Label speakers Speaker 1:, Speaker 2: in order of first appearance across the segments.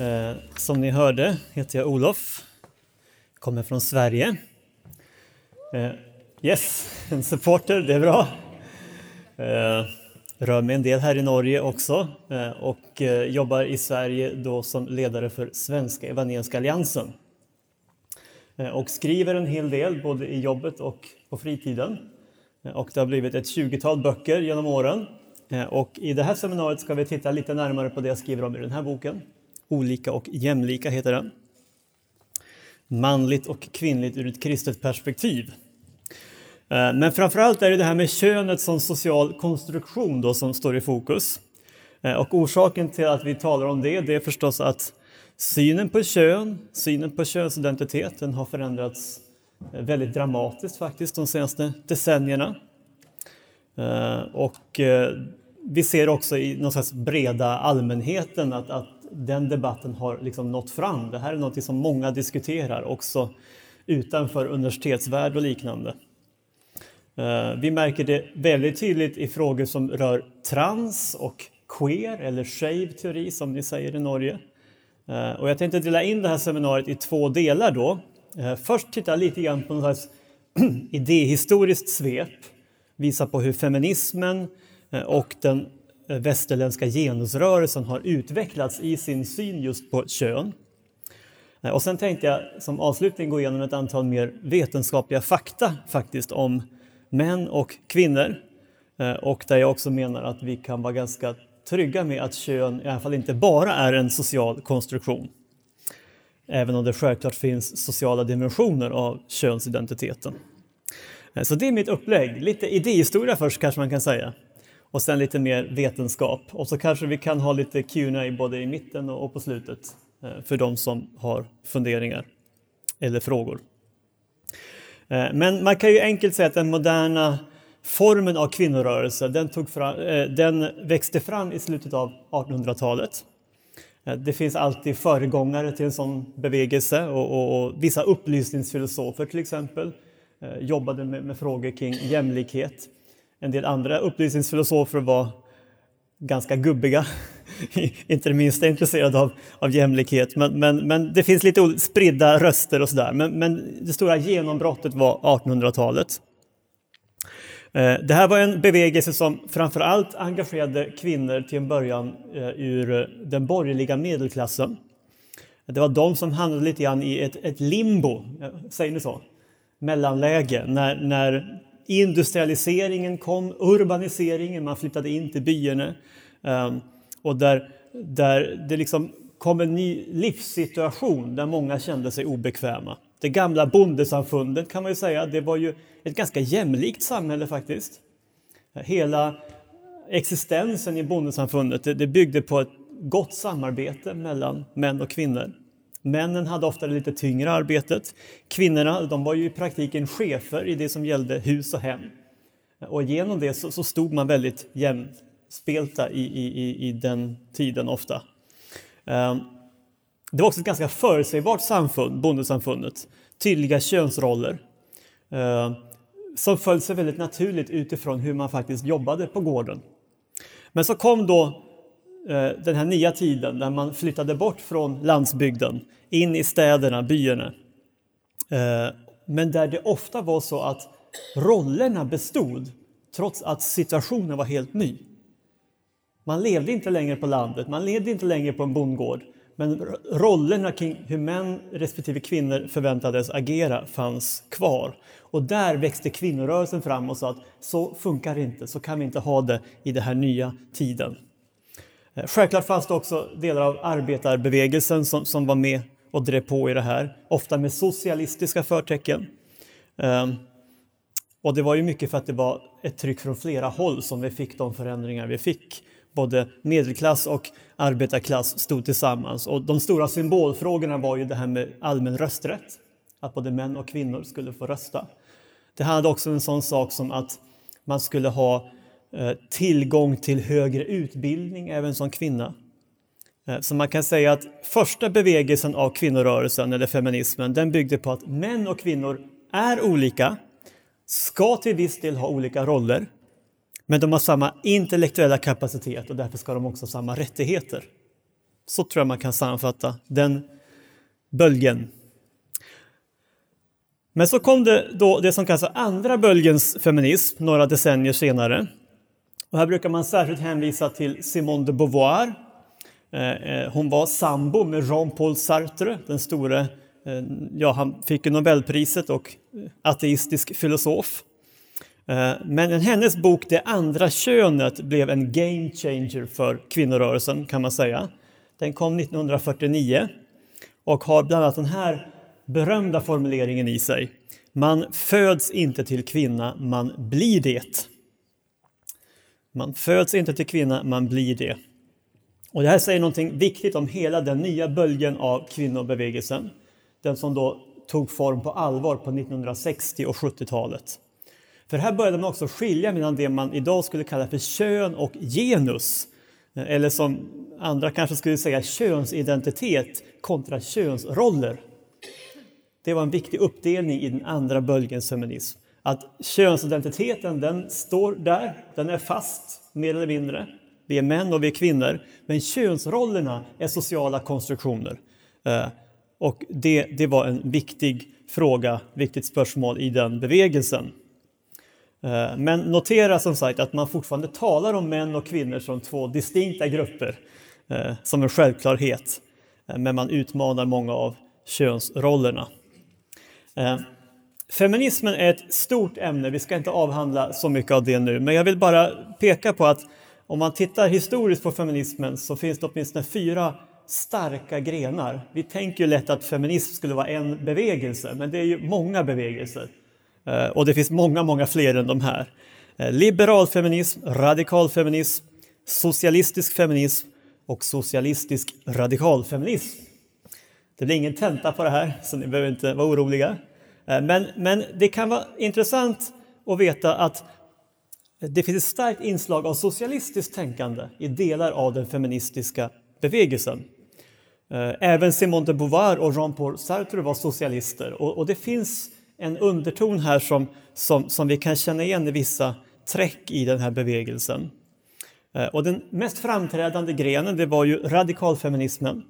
Speaker 1: Eh, som ni hörde heter jag Olof, kommer från Sverige. Eh, yes, en supporter, det är bra. Eh, rör mig en del här i Norge också eh, och eh, jobbar i Sverige då som ledare för Svenska Evangeliska Alliansen. Eh, och skriver en hel del både i jobbet och på fritiden. Eh, och det har blivit ett 20-tal böcker genom åren. Eh, och i det här seminariet ska vi titta lite närmare på det jag skriver om i den här boken. Olika och jämlika heter den. Manligt och kvinnligt ur ett kristet perspektiv. Eh, men framförallt är det det här med könet som social konstruktion då som står i fokus. Eh, och orsaken till att vi talar om det, det är förstås att synen på kön, synen på könsidentiteten har förändrats eh, väldigt dramatiskt faktiskt de senaste decennierna. Och vi ser också i någon slags breda allmänheten att, att den debatten har liksom nått fram. Det här är något som många diskuterar också utanför universitetsvärld och liknande. Eh, vi märker det väldigt tydligt i frågor som rör trans och queer, eller shave teori som ni säger i Norge. Eh, och jag tänkte dela in det här seminariet i två delar då. Eh, först titta lite grann på något slags idéhistoriskt svep, visa på hur feminismen och den Eh, västerländska genusrörelsen har utvecklats i sin syn just på kön. Eh, och sen tänkte jag som avslutning gå igenom ett antal mer vetenskapliga fakta faktiskt om män och kvinnor. Eh, och där jag också menar att vi kan vara ganska trygga med att kön i alla fall inte bara är en social konstruktion. Även om det självklart finns sociala dimensioner av könsidentiteten. Så det är mitt upplägg. Lite idéhistoria först kanske man kan säga. Och sen lite mer vetenskap. Och så kanske vi kan ha lite Q&A både i mitten och på slutet eh, för de som har funderingar eller frågor. Eh, men man kan ju enkelt säga att den moderna formen av kvinnorörelse den, tog fram, eh, den växte fram i slutet av 1800-talet. Det finns alltid föregångare till en sån bevegelse och, och, och vissa upplysningsfilosofer till exempel jobbade med, med, frågor kring jämlikhet. En del andra upplysningsfilosofer var ganska gubbiga, inte det minsta intresserade av, av jämlikhet. Men, men, men det finns lite spridda röster och sådär. Men, men det stora genombrottet var 1800-talet. Eh, det här var en bevegelse som framför allt engagerade kvinnor till en början eh, ur eh, den borgerliga medelklassen. Det var de som hamnade lite grann i ett, ett limbo, säger ni så? Mellanläge, när, när industrialiseringen kom, urbaniseringen, man flyttade in till byarna. Um, och där, där det liksom kom en ny livssituation där många kände sig obekväma. Det gamla bondesamfundet kan man ju säga, det var ju ett ganska jämlikt samhälle faktiskt. Hela existensen i bondesamfundet det, det byggde på ett gott samarbete mellan män och kvinnor. Männen hade ofta det lite tyngre arbetet. Kvinnorna de var ju i praktiken chefer i det som gällde hus och hem. Och genom det så, så stod man väldigt jämspelta i, i, i den tiden ofta. Ehm, det var också ett ganska förutsägbart samfund, bondesamfundet. Tydliga könsroller ehm, som föll sig väldigt naturligt utifrån hur man faktiskt jobbade på gården. Men så kom då Eh, den här nya tiden när man flyttade bort från landsbygden in i städerna, byarna. Eh, men där det ofta var så att rollerna bestod trots att situationen var helt ny. Man levde inte längre på landet, man levde inte längre på en bondgård Men rollerna kring hur män respektive kvinnor förväntades agera fanns kvar. Och där växte kvinnorörelsen fram och sa att så funkar det inte, så kan vi inte ha det i den här nya tiden. Eh, självklart fanns det också delar av arbetarbevegelsen som, som var med och drev på i det här, ofta med socialistiska förtecken. Um, och det var ju mycket för att det var ett tryck från flera håll som vi fick de förändringar vi fick. Både medelklass och arbetarklass stod tillsammans och de stora symbolfrågorna var ju det här med allmän rösträtt, att både män och kvinnor skulle få rösta. Det handlade också om en sån sak som att man skulle ha Eh, tillgång till högre utbildning även som kvinna. Eh, så man kan säga att första bevegelsen av kvinnorörelsen, eller feminismen, den byggde på att män och kvinnor är olika, ska till viss del ha olika roller, men de har samma intellektuella kapacitet och därför ska de också ha samma rättigheter. Så tror jag man kan sammanfatta den bölgen. Men så kom det då det som kallas andra bölgens feminism några decennier senare. Och här brukar man särskilt hänvisa till Simone de Beauvoir. Eh, eh, hon var sambo med Jean-Paul Sartre, den store eh, ja, han fick ju Nobelpriset och ateistisk filosof. Men hennes bok Det andra könet blev en game changer för kvinnorörelsen kan man säga. Den kom 1949 och har bland annat den här berömda formuleringen i sig. Man föds inte till kvinna, man blir det. Man föds inte till kvinna, man blir det. Och det här säger någonting viktigt om hela den nya bölgen av kvinnobevägelsen den som då tog form på allvar på 1960 och 70-talet. För här började man också skilja mellan det man idag skulle kalla för kön och genus. Eller som andra kanske skulle säga könsidentitet kontra könsroller. Det var en viktig uppdelning i den andra bölgens feminism. Att könsidentiteten den står där, den är fast mer eller mindre. Vi är män och vi är kvinnor. Men könsrollerna är sociala konstruktioner. Eh, och det, det var en viktig fråga, viktigt spörsmål i den bevegelsen. Eh, men notera som sagt att man fortfarande talar om män och kvinnor som två distinkta grupper, eh, som en självklarhet. Men man utmanar många av könsrollerna. Feminismen är ett stort ämne, vi ska inte avhandla så mycket av det nu, men jag vill bara peka på att om man tittar historiskt på feminismen så finns det åtminstone fyra starka grenar. Vi tänker ju lätt att feminism skulle vara en bevegelse, men det är ju många bevegelser. Eh, och det finns många, många fler än de här. Eh, liberal feminism, radikal feminism, socialistisk feminism och socialistisk radikal feminism. Det blir ingen tenta på det här, så ni behöver inte vara oroliga. Eh, men, men det kan vara intressant att veta att det finns ett starkt inslag av socialistiskt tänkande i delar av den feministiska bevegelsen. Eh, även Simone de Beauvoir och Jean-Paul Sartre var socialister och, och, det finns en underton här som, som, som vi kan känna igen i vissa träck i den här bevegelsen. Eh, och den mest framträdande grenen det var ju radikalfeminismen.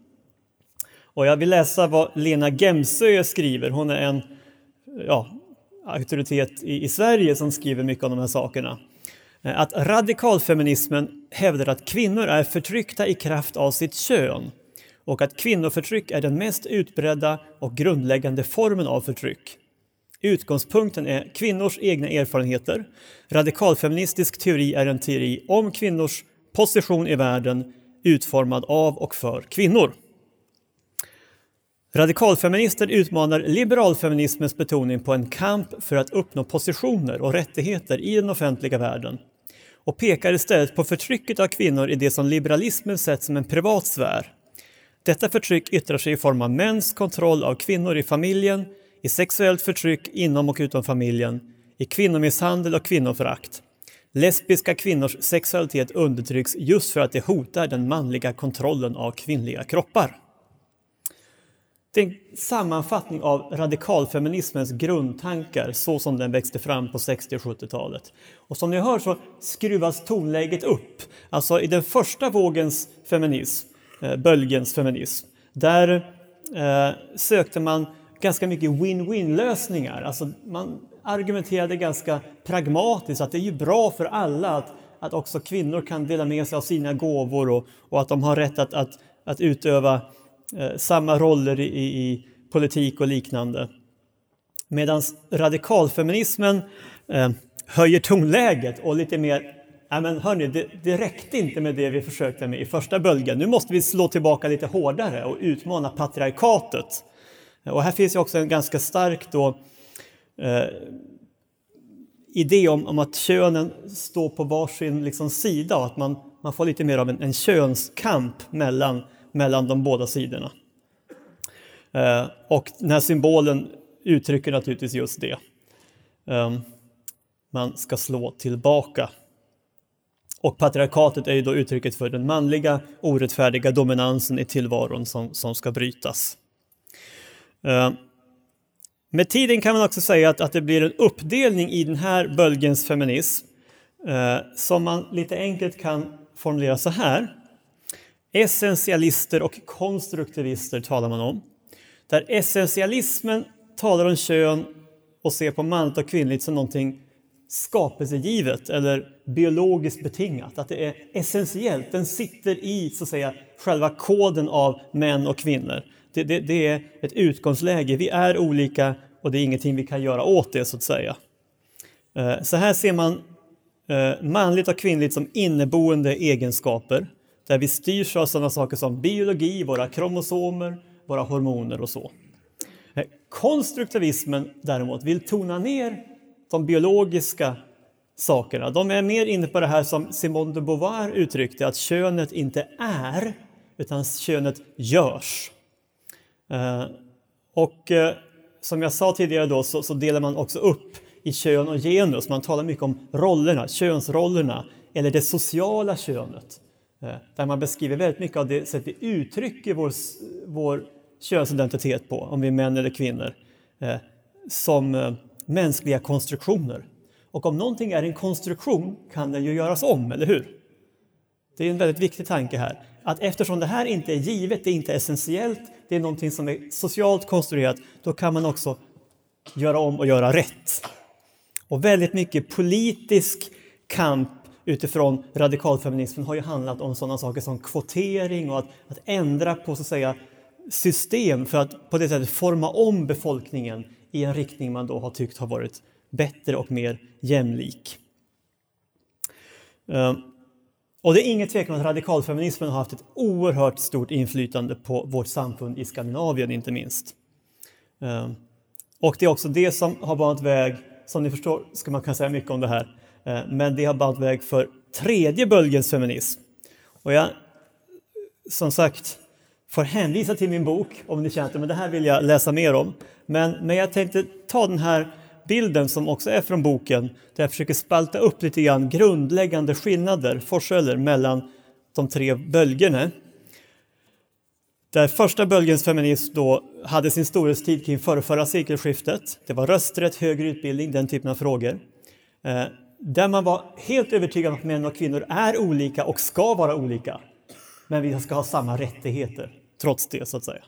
Speaker 1: Och jag vill läsa vad Lena Gemsö skriver. Hon är en ja, auktoritet i, i Sverige som skriver mycket om de här sakerna. Eh, att radikalfeminismen hävdar att kvinnor är förtryckta i kraft av sitt kön och att kvinnoförtryck är den mest utbredda och grundläggande formen av förtryck. Utgångspunkten är kvinnors egna erfarenheter. Radikalfeministisk teori är en teori om kvinnors position i världen utformad av och för kvinnor. Radikalfeminister utmanar liberalfeminismens betoning på en kamp för att uppnå positioner och rättigheter i den offentliga världen och pekar istället på förtrycket av kvinnor i det som liberalismen sett som en privat sfär detta förtryck yttrar sig i form av mäns kontroll av kvinnor i familjen, i sexuellt förtryck inom och utom familjen, i kvinnomisshandel och kvinnoförakt. Lesbiska kvinnors sexualitet undertrycks just för att det hotar den manliga kontrollen av kvinnliga kroppar. Det är en sammanfattning av radikalfeminismens grundtankar så som den växte fram på 60 och 70-talet. Och som ni hör så skruvas tonläget upp. Alltså i den första vågens feminism Eh, bölgens feminism. Där eh, sökte man ganska mycket win-win lösningar. Alltså man argumenterade ganska pragmatiskt att det är ju bra för alla att, att också kvinnor kan dela med sig av sina gåvor och, och att de har rätt att, att, att utöva eh, samma roller i, i, politik och liknande. Medan radikalfeminismen eh, höjer tonläget och lite mer Nej men hörni, det, det räckte inte med det vi försökte med i första böljan. Nu måste vi slå tillbaka lite hårdare och utmana patriarkatet. Eh, och här finns ju också en ganska stark då, eh, idé om, om, att könen står på varsin liksom, sida och att man, man får lite mer av en, en könskamp mellan, mellan de båda sidorna. Eh, och den här symbolen uttrycker naturligtvis just det. Eh, man ska slå tillbaka. Och patriarkatet är ju då uttrycket för den manliga orättfärdiga dominansen i tillvaron som, som ska brytas. Ehm, med tiden kan man också säga att, att det blir en uppdelning i den här bölgens feminism eh, som man lite enkelt kan formulera så här. Essentialister och konstruktivister talar man om. Där essentialismen talar om kön och ser på manligt och kvinnligt som någonting skapelsegivet eller biologiskt betingat, att det är essentiellt. Den sitter i så att säga, själva koden av män och kvinnor. Det, det, det, är ett utgångsläge. Vi är olika och det är ingenting vi kan göra åt det, så att säga. Eh, så här ser man eh, manligt och kvinnligt som inneboende egenskaper där vi styrs av sådana saker som biologi, våra kromosomer, våra hormoner och så. Eh, konstruktivismen däremot vill tona ner de biologiska sakerna. De är mer inne på det här som Simone de Beauvoir uttryckte, att könet inte är, utan könet görs. Eh, och eh, som jag sa tidigare då så, så delar man också upp i kön och genus. Man talar mycket om rollerna, könsrollerna, eller det sociala könet. Eh, där man beskriver väldigt mycket av det sätt vi uttrycker vår, vår könsidentitet på, om vi är män eller kvinnor, eh, som eh, mänskliga konstruktioner. Och om någonting är en konstruktion kan den ju göras om, eller hur? Det är en väldigt viktig tanke här. Att eftersom det här inte är givet, det är inte essentiellt, det är någonting som är socialt konstruerat, då kan man också göra om och göra rätt. Och väldigt mycket politisk kamp utifrån radikalfeminismen har ju handlat om sådana saker som kvotering och att, att ändra på så att säga, system för att på det sättet forma om befolkningen i en riktning man då har tyckt har varit bättre och mer jämlik. Eh, och det är inget tvekan om att radikalfeminismen har haft ett oerhört stort inflytande på vårt samfund i Skandinavien inte minst. Eh, och det är också det som har banat väg, som ni förstår ska man kunna säga mycket om det här, Eh, men det har banat väg för tredje bölgens feminism. Och jag, som sagt, får hänvisa till min bok om ni känner att det här vill jag läsa mer om. Men, men jag tänkte ta den här bilden som också är från boken där jag försöker spalta upp lite grann grundläggande skillnader, forskeller, mellan de tre bölgerna. Där första bölgens feminism då hade sin storhetstid kring förra sekelskiftet. Det var rösträtt, högre utbildning, den typen av frågor. Eh, där man var helt övertygad om att män och kvinnor är olika och ska vara olika. Men vi ska ha samma rättigheter trots det, så att säga.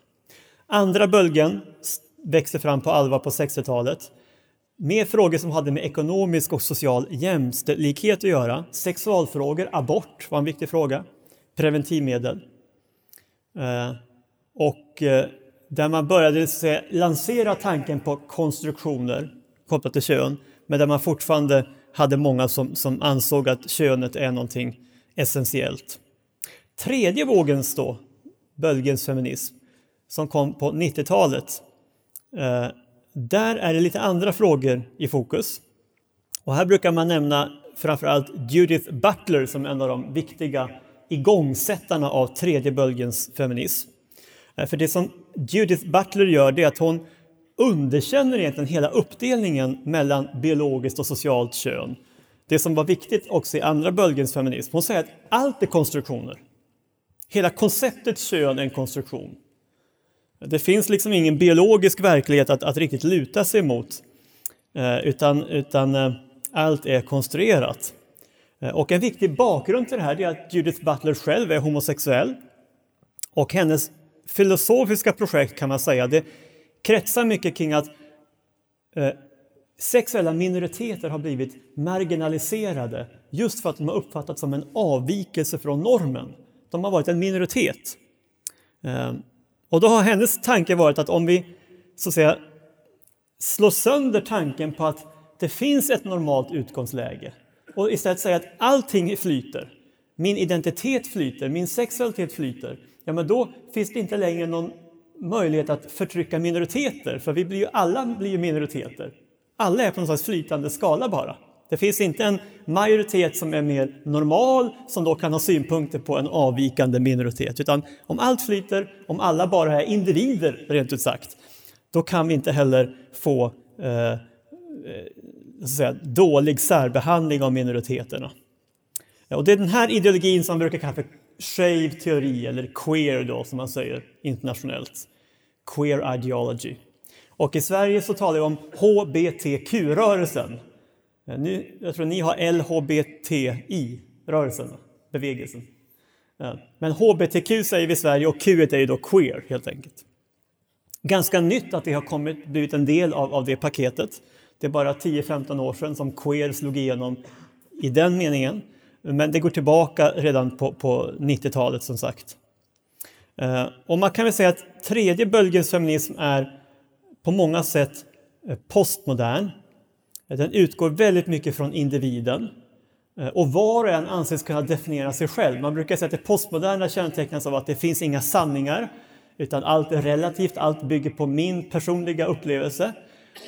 Speaker 1: Andra bölgen växte fram på allvar på 60-talet med frågor som hade med ekonomisk och social jämställdhet att göra. Sexualfrågor, abort var en viktig fråga, preventivmedel. Eh, och eh, där man började säga, lansera tanken på konstruktioner kopplat till kön, men där man fortfarande hade många som, som ansåg att könet är någonting essentiellt. Tredje vågens då, bölgens feminism, som kom på 90-talet, eh, där är det lite andra frågor i fokus. Och här brukar man nämna framförallt Judith Butler som en av de viktiga igångsättarna av tredje bölgens feminism. Eh, för det som Judith Butler gör det är att hon underkänner egentligen hela uppdelningen mellan biologiskt och socialt kön. Det som var viktigt också i andra bölgens feminism. Hon säger att allt är konstruktioner. Hela konceptet kön är en konstruktion. Det finns liksom ingen biologisk verklighet att, att riktigt luta sig mot, eh, utan, utan eh, allt är konstruerat. Eh, och en viktig bakgrund till det här är att Judith Butler själv är homosexuell. Och hennes filosofiska projekt kan man säga, det kretsar mycket kring att eh, sexuella minoriteter har blivit marginaliserade just för att de har uppfattats som en avvikelse från normen. De har varit en minoritet. Eh, Och då har hennes tanke varit att om vi så att säga slår sönder tanken på att det finns ett normalt utgångsläge och istället säger att allting flyter, min identitet flyter, min sexualitet flyter, ja men då finns det inte längre någon möjlighet att förtrycka minoriteter, för vi blir ju, alla blir ju minoriteter. Alla är på någon slags flytande skala bara. Det finns inte en majoritet som är mer normal, som då kan ha synpunkter på en avvikande minoritet, utan om allt flyter, om alla bara är individer, rent ut sagt, då kan vi inte heller få eh, eh så säga, dålig särbehandling av minoriteterna. Och det är den här ideologin som brukar kallas för shave teori eller queer då, som man säger internationellt. Queer ideology. Och i Sverige så talar vi om HBTQ-rörelsen. Eh, jag tror ni har LHBTI-rörelsen, bevegelsen. Eh, men HBTQ säger vi i Sverige och Q är ju då queer helt enkelt. Ganska nytt att det har kommit, blivit en del av, av det paketet. Det är bara 10-15 år sedan som queer slog igenom i den meningen. Men det går tillbaka redan på, på 90-talet som sagt. Eh, och man kan väl säga att tredje bölgens feminism är på många sätt eh, postmodern. Eh, den utgår väldigt mycket från individen och var och en anses kunna definiera sig själv. Man brukar säga att det postmoderna kännetecknas av att det finns inga sanningar utan allt är relativt, allt bygger på min personliga upplevelse.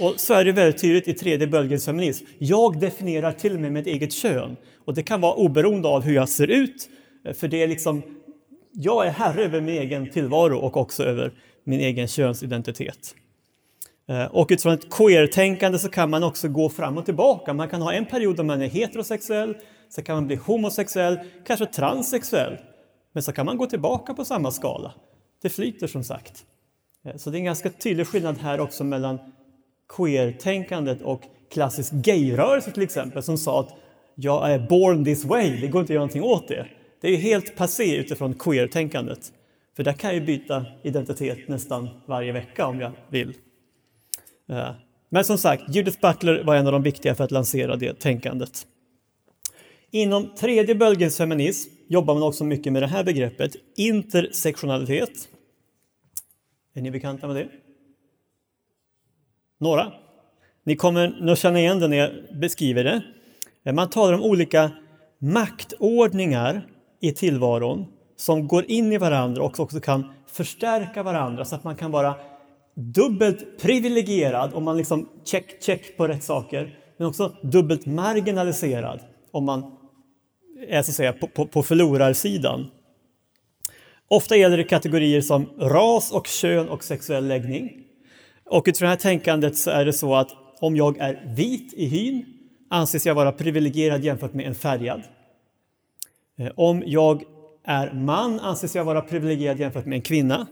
Speaker 1: Och så är det väldigt tydligt i tredje bölgens feminism. Jag definierar till och med mitt eget kön. Och det kan vara oberoende av hur jag ser ut, för det är liksom, jag är herre över min egen tillvaro och också över min egen könsidentitet. Eh, och utifrån ett queer-tänkande så kan man också gå fram och tillbaka. Man kan ha en period då man är heterosexuell, sen kan man bli homosexuell, kanske transsexuell. Men så kan man gå tillbaka på samma skala. Det flyter som sagt. Eh, så det är en ganska tydlig skillnad här också mellan queer-tänkandet och klassisk gayrörelse till exempel som sa att jag är born this way, det går inte att göra någonting åt det. Det är helt passé utifrån queer-tänkandet. För där kan jag ju byta identitet nästan varje vecka om jag vill. Eh, men som sagt, Judith Butler var en av de viktiga för att lansera det tänkandet. Inom tredje bölgens feminism jobbar man också mycket med det här begreppet, intersektionalitet. Är ni bekanta med det? Några? Ni kommer nog känna igen det när jag beskriver det. Eh, man talar om olika maktordningar i tillvaron som går in i varandra och också kan förstärka varandra så att man kan vara dubbelt privilegierad om man liksom check, check på rätt saker, men också dubbelt marginaliserad om man är så att säga på, på, på förlorarsidan. Ofta gäller det kategorier som ras och kön och sexuell läggning. Och utifrån det här tänkandet så är det så att om jag är vit i hyn anses jag vara privilegierad jämfört med en färgad. Eh, om jag är man anses jag vara privilegierad jämfört med en kvinna.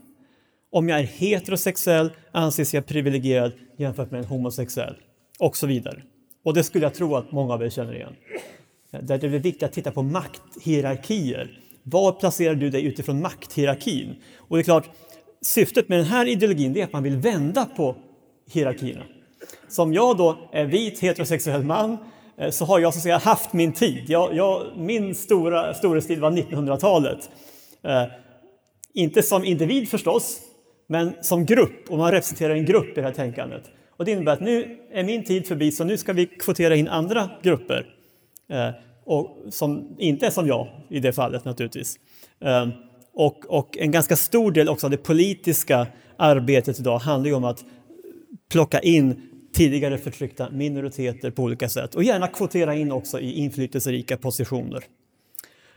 Speaker 1: Om jag är heterosexuell anses jag privilegierad jämfört med en homosexuell. Och så vidare. Och det skulle jag tro att många av er känner igen. Eh, där det är viktigt att titta på makthierarkier. Var placerar du dig utifrån makthierarkin? Och det är klart, syftet med den här ideologin är att man vill vända på hierarkierna. Som jag då är vit heterosexuell man Eh, så har jag så att säga haft min tid. Jag, jag, min stora storhetstid var 1900-talet. Eh, inte som individ förstås, men som grupp, och man representerar en grupp i det här tänkandet. Och det innebär att nu är min tid förbi, så nu ska vi kvotera in andra grupper. Eh, och som inte är som jag i det fallet naturligtvis. Eh, och, och, en ganska stor del också av det politiska arbetet idag handlar ju om att plocka in tidigare förtryckta minoriteter på olika sätt och gärna kvotera in också i inflytelserika positioner.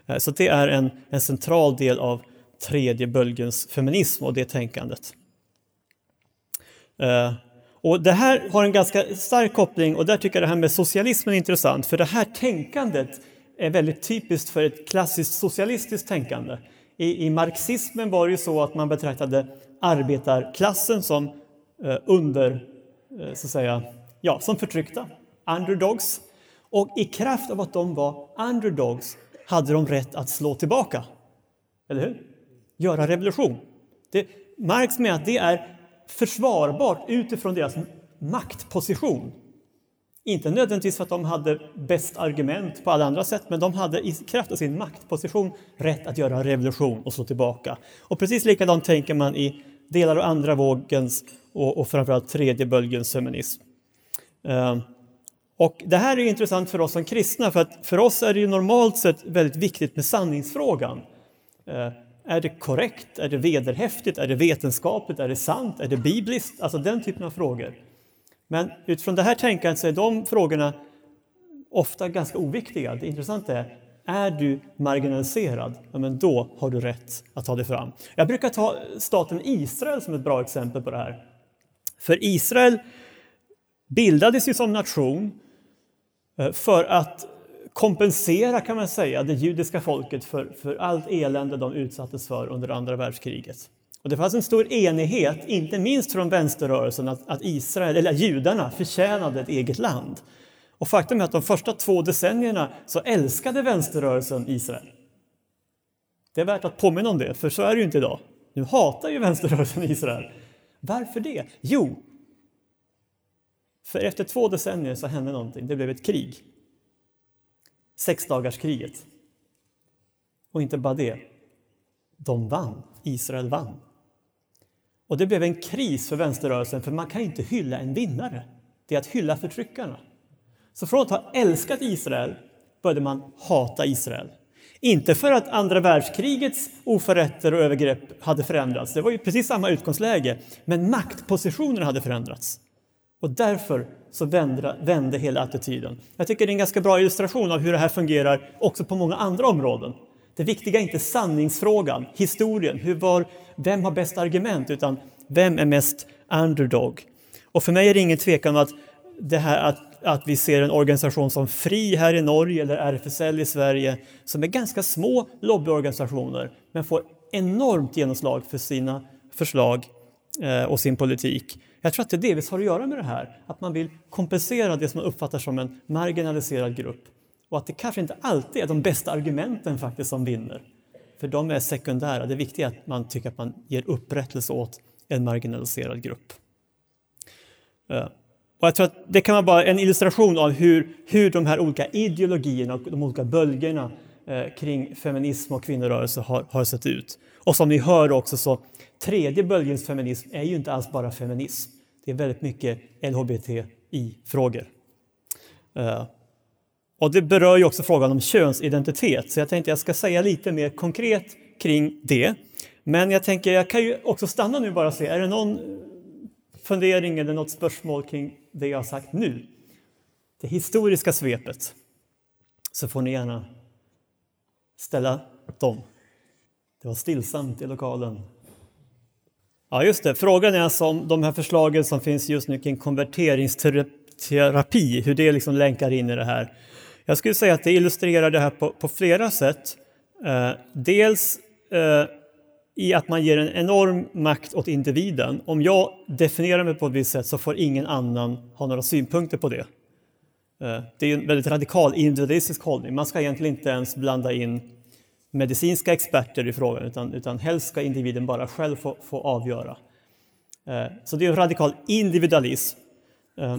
Speaker 1: Eh, så det är en, en central del av tredje bölgens feminism och det tänkandet. Eh, och det här har en ganska stark koppling och där tycker jag det här med socialismen är intressant för det här tänkandet är väldigt typiskt för ett klassiskt socialistiskt tänkande. I, i marxismen var det ju så att man betraktade arbetarklassen som eh, under Eh, så att säga, ja, som förtryckta, underdogs. Och i kraft av att de var underdogs hade de rätt att slå tillbaka. Eller hur? Göra revolution. Det, märks med att det är försvarbart utifrån deras maktposition. Inte nödvändigtvis för att de hade bäst argument på alla andra sätt, men de hade i kraft av sin maktposition rätt att göra revolution och slå tillbaka. Och precis likadant tänker man i delar av andra vågens och, och framförallt tredje bölgens feminism. Eh, och det här är intressant för oss som kristna, för att för oss är det ju normalt sett väldigt viktigt med sanningsfrågan. Eh, är det korrekt? Är det vederhäftigt? Är det vetenskapligt? Är det sant? Är det bibliskt? Alltså den typen av frågor. Men utifrån det här tänkandet så är de frågorna ofta ganska oviktiga. Det intressanta är, är du marginaliserad, ja, men då har du rätt att ta dig fram. Jag brukar ta staten Israel som ett bra exempel på det här. För Israel bildades ju som nation eh, för att kompensera kan man säga det judiska folket för, för allt elände de utsattes för under andra världskriget. Och det fanns en stor enighet, inte minst från vänsterrörelsen, att, att Israel, eller judarna förtjänade ett eget land. Och faktum är att de första två decennierna så älskade vänsterrörelsen Israel. Det är värt att påminna om det, för så är det ju inte idag. Nu hatar ju vänsterrörelsen Israel. Varför det? Jo, för efter två decennier så hände någonting. Det blev ett krig. Sexdagarskriget. Och inte bara det. De vann. Israel vann. Och det blev en kris för vänsterrörelsen, för man kan inte hylla en vinnare. Det är att hylla förtryckarna. Så från att ha älskat Israel började man hata Israel. Inte för att andra världskrigets oförrätter och övergrepp hade förändrats, det var ju precis samma utgångsläge, men maktpositionerna hade förändrats. Och därför så vände, vände hela attityden. Jag tycker det är en ganska bra illustration av hur det här fungerar också på många andra områden. Det viktiga är inte sanningsfrågan, historien, hur var, vem har bäst argument, utan vem är mest underdog? Och för mig är det ingen tvekan om att det här att, att vi ser en organisation som FRI här i Norge eller RFSL i Sverige som är ganska små lobbyorganisationer men får enormt genomslag för sina förslag eh, och sin politik. Jag tror att det delvis har att göra med det här, att man vill kompensera det som man uppfattar som en marginaliserad grupp och att det kanske inte alltid är de bästa argumenten faktiskt som vinner. För de är sekundära. Det viktiga är att man tycker att man ger upprättelse åt en marginaliserad grupp. Eh, och jag tror att det kan vara bara en illustration av hur, hur de här olika ideologierna och de olika bölgerna eh, kring feminism och kvinnorörelse har, har sett ut. Och som ni hör också så tredje bölgens feminism är ju inte alls bara feminism. Det är väldigt mycket LHBTI-frågor. Eh, och det berör ju också frågan om könsidentitet, så jag tänkte jag ska säga lite mer konkret kring det. Men jag tänker jag kan ju också stanna nu bara och se, är det någon eh, fundering eller något spörsmål kring det jag har sagt nu? Det historiska svepet. Så får ni gärna ställa dem. Det var stillsamt i lokalen. Ja, just det. Frågan är alltså om de här förslagen som finns just nu kring konverteringsterapi, hur det liksom länkar in i det här. Jag skulle säga att det illustrerar det här på, på flera sätt. Eh, dels eh, i att man ger en enorm makt åt individen. Om jag definierar mig på ett visst sätt så får ingen annan ha några synpunkter på det. Eh, det är en väldigt radikal individualistisk hållning. Man ska egentligen inte ens blanda in medicinska experter i frågan utan, utan helst ska individen bara själv få, få avgöra. Eh, så det är en radikal individualism. Eh,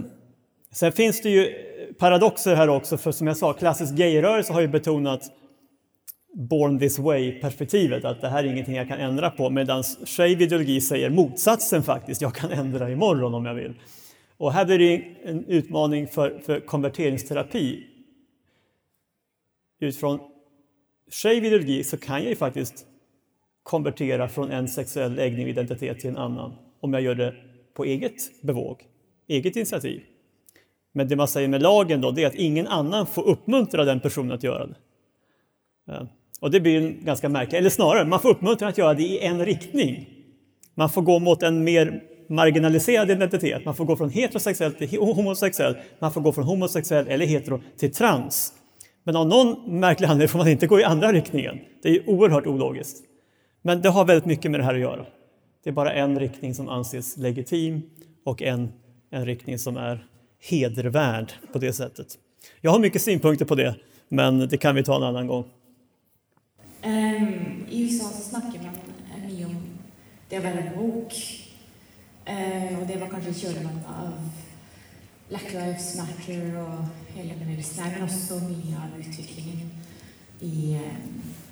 Speaker 1: sen finns det ju paradoxer här också, för som jag sa, klassisk gayrörelse har ju betonat born this way-perspektivet, att det här är ingenting jag kan ändra på, medan shave ideologi säger motsatsen faktiskt, jag kan ändra imorgon om jag vill. Och här blir det en utmaning för, för konverteringsterapi. Utifrån shave ideologi så kan jag ju faktiskt konvertera från en sexuell läggning och identitet till en annan om jag gör det på eget bevåg, eget initiativ. Men det man säger med lagen då, det är att ingen annan får uppmuntra den personen att göra det. Och det blir ganska märkligt, eller snarare, man får uppmuntran att göra det i en riktning. Man får gå mot en mer marginaliserad identitet. Man får gå från heterosexuell till homosexuell. Man får gå från homosexuell eller hetero till trans. Men av någon märklig anledning får man inte gå i andra riktningen. Det är oerhört ologiskt. Men det har väldigt mycket med det här att göra. Det är bara en riktning som anses legitim och en, en riktning som är hedervärd på det sättet. Jag har mycket synpunkter på det, men det kan vi ta en annan gång.
Speaker 2: Um, I USA så snakker man eh, mye om det å være woke. Uh, og det var kanskje kjølvannet av Black Lives Matter og hele bevegelsen her, men også mye av utviklingen i, uh,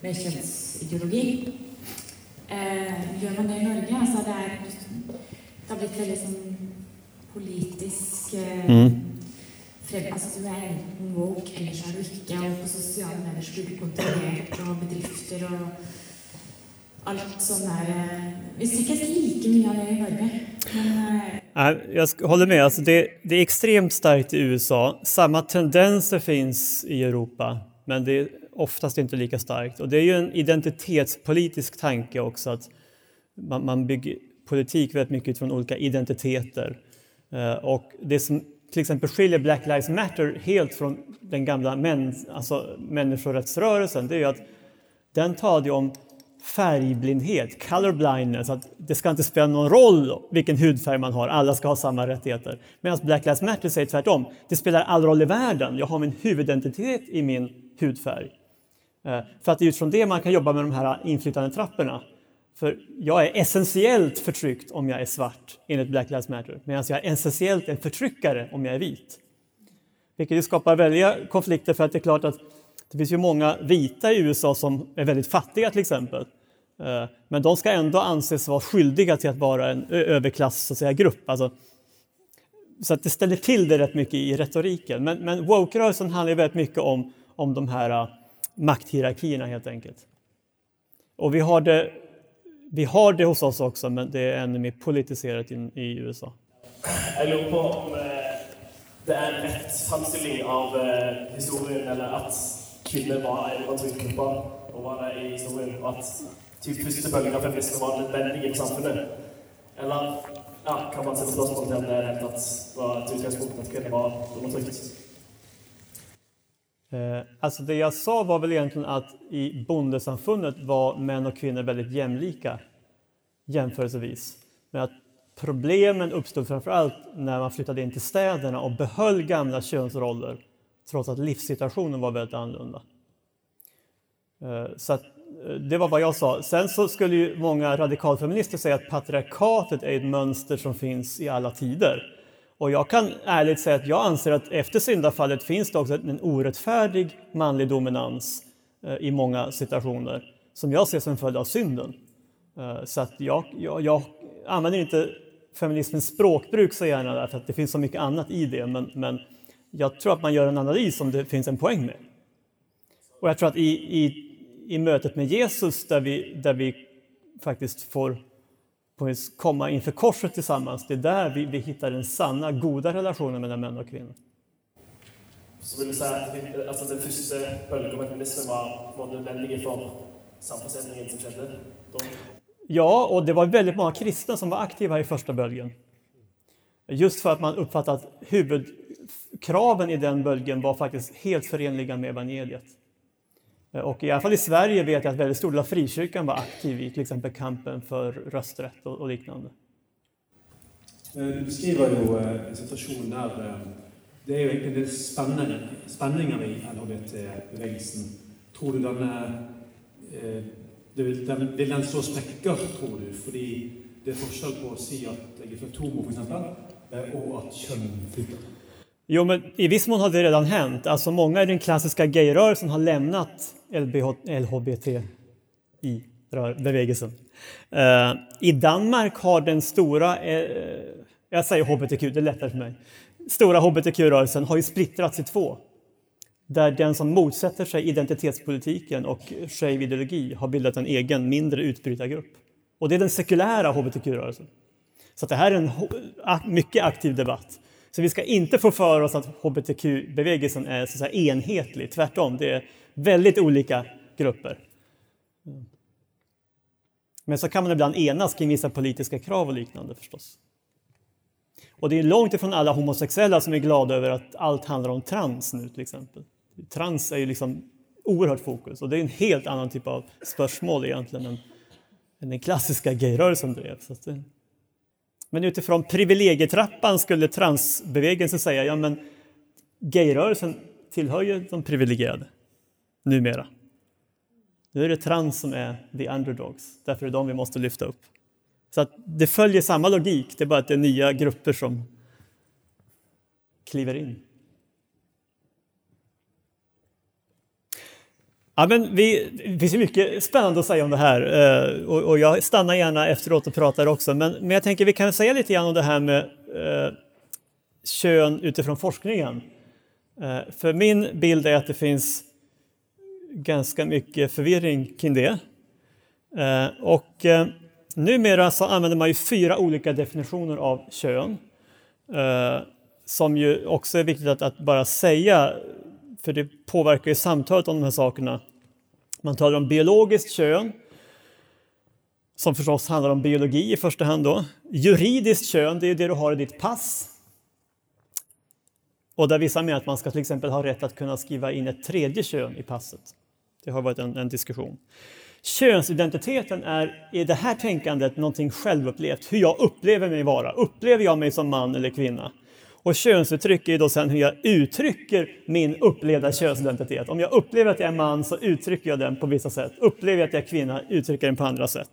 Speaker 2: med kjønnsideologi. Uh, ehm, gjør man det i Norge? Altså det, er, det har blitt veldig sånn politisk eh,
Speaker 1: Mm
Speaker 2: frem, altså Du er enten woke, eller så er du ikke. Og på sosiale medier så blir du kontrollert, og bedrifter og allt sånt där. Vi ser inte lika mycket av det i Norge. Men eh,
Speaker 1: Nej, jag håller med. Alltså det, det är extremt starkt i USA. Samma tendenser finns i Europa, men det är oftast inte lika starkt. Och det är ju en identitetspolitisk tanke också, att man, man bygger politik väldigt mycket utifrån olika identiteter. Eh, och det som till exempel skiljer Black Lives Matter helt från den gamla män, alltså människorättsrörelsen, det är ju att den talade om färgblindhet, color blindness, att det ska inte spela någon roll vilken hudfärg man har, alla ska ha samma rättigheter. Medan Black Lives Matter säger tvärtom, det spelar all roll i världen, jag har min huvudidentitet i min hudfärg. Eh, för att det är utifrån det man kan jobba med de här inflytandetrapporna. För jag är essentiellt förtryckt om jag är svart, enligt Black Lives Matter, medan jag är essentiellt en förtryckare om jag är vit. Vilket skapar väldiga konflikter för att det är klart att det finns ju många vita i USA som är väldigt fattiga till exempel. Eh, men de ska ändå anses vara skyldiga till att vara en överklass så att säga, grupp. Alltså, så att det ställer till det rätt mycket i retoriken. Men, men woke-rörelsen handlar väldigt mycket om, om de här eh, makthierarkierna helt enkelt. Och vi har, det, vi har det hos oss också, men det är ännu mer politiserat i, i USA.
Speaker 3: Jag lurer på om eh, det är en rett framstilling av eh, historien, eller att kvinnor var en undertrykt och var det i historien, och att typ första bølge av feminisme var nödvändig i samhället. Eller ja, kan man sätta spørsmål til om det i det hele tatt var et utgangspunkt at kvinner var undertrykt?
Speaker 1: Eh, alltså det jag sa var väl egentligen att i bondesamfundet var män och kvinnor väldigt jämlika jämförelsevis. Men att problemen uppstod framförallt när man flyttade in till städerna och behöll gamla könsroller trots att livssituationen var väldigt annorlunda. Eh, så att, eh, det var vad jag sa. Sen så skulle ju många radikalfeminister säga att patriarkatet är ett mönster som finns i alla tider. Och jag kan ärligt säga att jag anser att efter syndafallet finns det också en orättfärdig manlig dominans eh, i många situationer som jag ser som en följd av synden. Eh, så att jag, jag, jag använder inte feminismens språkbruk så gärna därför att det finns så mycket annat i det, men, men jag tror att man gör en analys som det finns en poäng med. Och jag tror att i, i, i mötet med Jesus där vi, där vi faktiskt får på vis komma inför korset tillsammans, det är där vi, vi hittar den sanna, goda relationen mellan män och kvinnor.
Speaker 3: Så vil du si at altså, den første feminisme var, var nødvendig for samfunnsendringen som skjedde? Da?
Speaker 1: Ja, och det var väldigt många kristna som var aktiva i första bölgen. Just för att man uppfattade att huvudkraven i den bölgen var faktiskt helt förenliga med evangeliet. Och i alla fall i Sverige vet jag att väldigt stor del av frikyrkan var aktiv i till exempel kampen för rösträtt och, och liknande.
Speaker 4: Eh, Du beskriver jo eh, en situasjon der eh, det er jo egentlig en del spenninger i LHBT-bevegelsen. Tror du eh, den, vil den slå sprekker, tror du? Fordi det er forskjell på å si at jeg er født homo, f.eks., og at kjønn flyter.
Speaker 1: Jo, men i viss mån har det redan hänt. Alltså många i den klassiska gayrörelsen har lämnat LHBTI-bevägelsen. Eh, I Danmark har den stora, eh, jag säger hbtq, det är lättare för mig, stora hbtq-rörelsen har ju splittrats i två. Där den som motsätter sig identitetspolitiken och shave-ideologi har bildat en egen mindre utbrytargrupp. Och det är den sekulära hbtq-rörelsen. Så att det här är en mycket aktiv debatt. Så vi ska inte få för oss att hbtq-bevägelsen är så enhetlig. Tvärtom, det är väldigt olika grupper. Men så kan man ibland enas kring vissa politiska krav och liknande förstås. Och det är långt ifrån alla homosexuella som är glada över att allt handlar om trans nu till exempel. Trans är ju liksom oerhört fokus och det är en helt annan typ av spörsmål egentligen än, än den klassiska gayrörelsen drev. Så att det... Men utifrån privilegietrappan skulle transbevägelsen säga ja men gayrörelsen tillhör ju de privilegierade numera. Nu är det trans som är the underdogs, därför är det de vi måste lyfta upp. Så att det följer samma logik, det är bara att det är nya grupper som kliver in. Ja, men vi, det finns ju mycket spännande att säga om det här eh, och, och jag stannar gärna efteråt och pratar också. Men, men jag tänker vi kan säga lite grann om det här med eh, kön utifrån forskningen. Eh, för min bild är att det finns ganska mycket förvirring kring det. Eh, och eh, numera så använder man ju fyra olika definitioner av kön. Eh, som ju också är viktigt att, att bara säga för det påverkar ju samtalet om de här sakerna. Man talar om biologiskt kön, som förstås handlar om biologi i första hand. Då. Juridiskt kön, det är det du har i ditt pass. Och där vissa menar att man ska till exempel ha rätt att kunna skriva in ett tredje kön i passet. Det har varit en, en diskussion. Könsidentiteten är i det här tänkandet någonting självupplevt, hur jag upplever mig vara. Upplever jag mig som man eller kvinna? Och könsuttryck är då sen hur jag uttrycker min upplevda könsidentitet. Om jag upplever att jag är man så uttrycker jag den på vissa sätt. Upplever jag att jag är kvinna uttrycker jag den på andra sätt.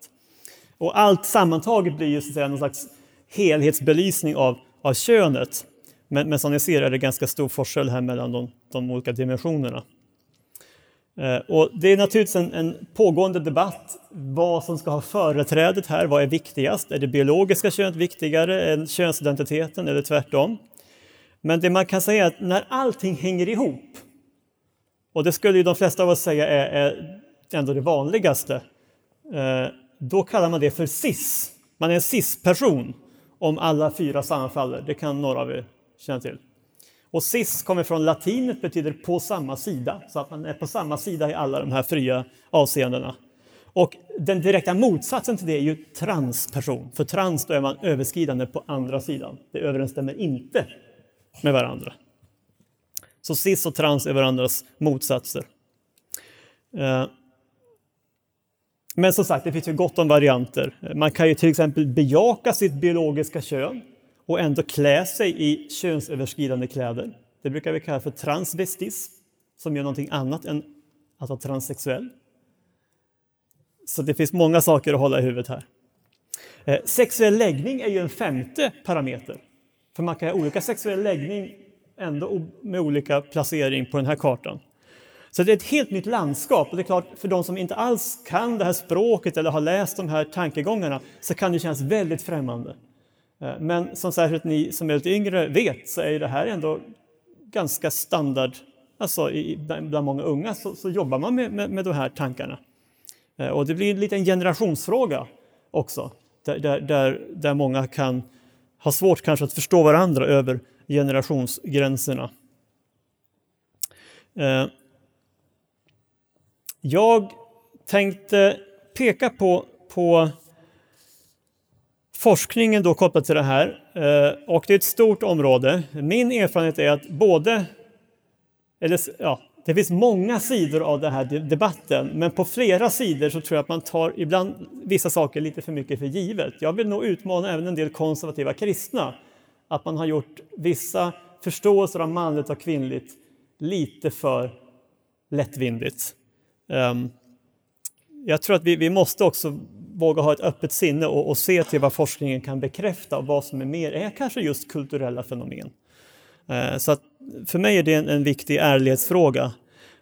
Speaker 1: Och allt sammantaget blir ju så att säga någon slags helhetsbelysning av, av könet. Men, men som ni ser är det ganska stor forskel här mellan de, de olika dimensionerna. Eh, och det är naturligtvis en, en, pågående debatt vad som ska ha företrädet här. Vad är viktigast? Är det biologiska könet viktigare än könsidentiteten eller tvärtom? Men det man kan säga är att när allting hänger ihop, och det skulle ju de flesta av oss säga är, är ändå det vanligaste, eh, då kallar man det för cis. Man är en cis-person om alla fyra sammanfaller. Det kan några av er känna till. Och cis kommer från latinet, betyder på samma sida, så att man är på samma sida i alla de här fria avseendena. Och den direkta motsatsen till det är ju transperson, för trans då är man överskridande på andra sidan. Det överensstämmer inte med varandra. Så cis och trans är varandras motsatser. Eh, men som sagt, det finns ju gott om varianter. Man kan ju till exempel bejaka sitt biologiska kön och ändå klä sig i könsöverskridande kläder. Det brukar vi kalla för transvestism, som gör någonting annat än att vara transsexuell. Så det finns många saker att hålla i huvudet här. Eh, sexuell läggning är ju en femte parameter. För man kan ha olika sexuell läggning ändå med olika placering på den här kartan. Så det är ett helt nytt landskap och det är klart för de som inte alls kan det här språket eller har läst de här tankegångarna så kan det kännas väldigt främmande. Eh, men som särskilt ni som är lite yngre vet så är det här ändå ganska standard. Alltså bland många unga så, så jobbar man med, med, med de här tankarna. Eh, och det blir lite en generationsfråga också, där, där, där, många kan ha svårt kanske att förstå varandra över generationsgränserna. Eh, jag tänkte peka på, på forskningen då kopplat till det här. Eh, och det är ett stort område. Min erfarenhet är att både, eller ja, det finns många sidor av den här debatten, men på flera sidor så tror jag att man tar ibland vissa saker lite för mycket för givet. Jag vill nog utmana även en del konservativa kristna, att man har gjort vissa förståelser av manligt och kvinnligt lite för lättvindigt. Um, jag tror att vi, vi måste också våga ha ett öppet sinne och, och, se till vad forskningen kan bekräfta och vad som är mer är kanske just kulturella fenomen. Eh, så att för mig är det en, en viktig ärlighetsfråga.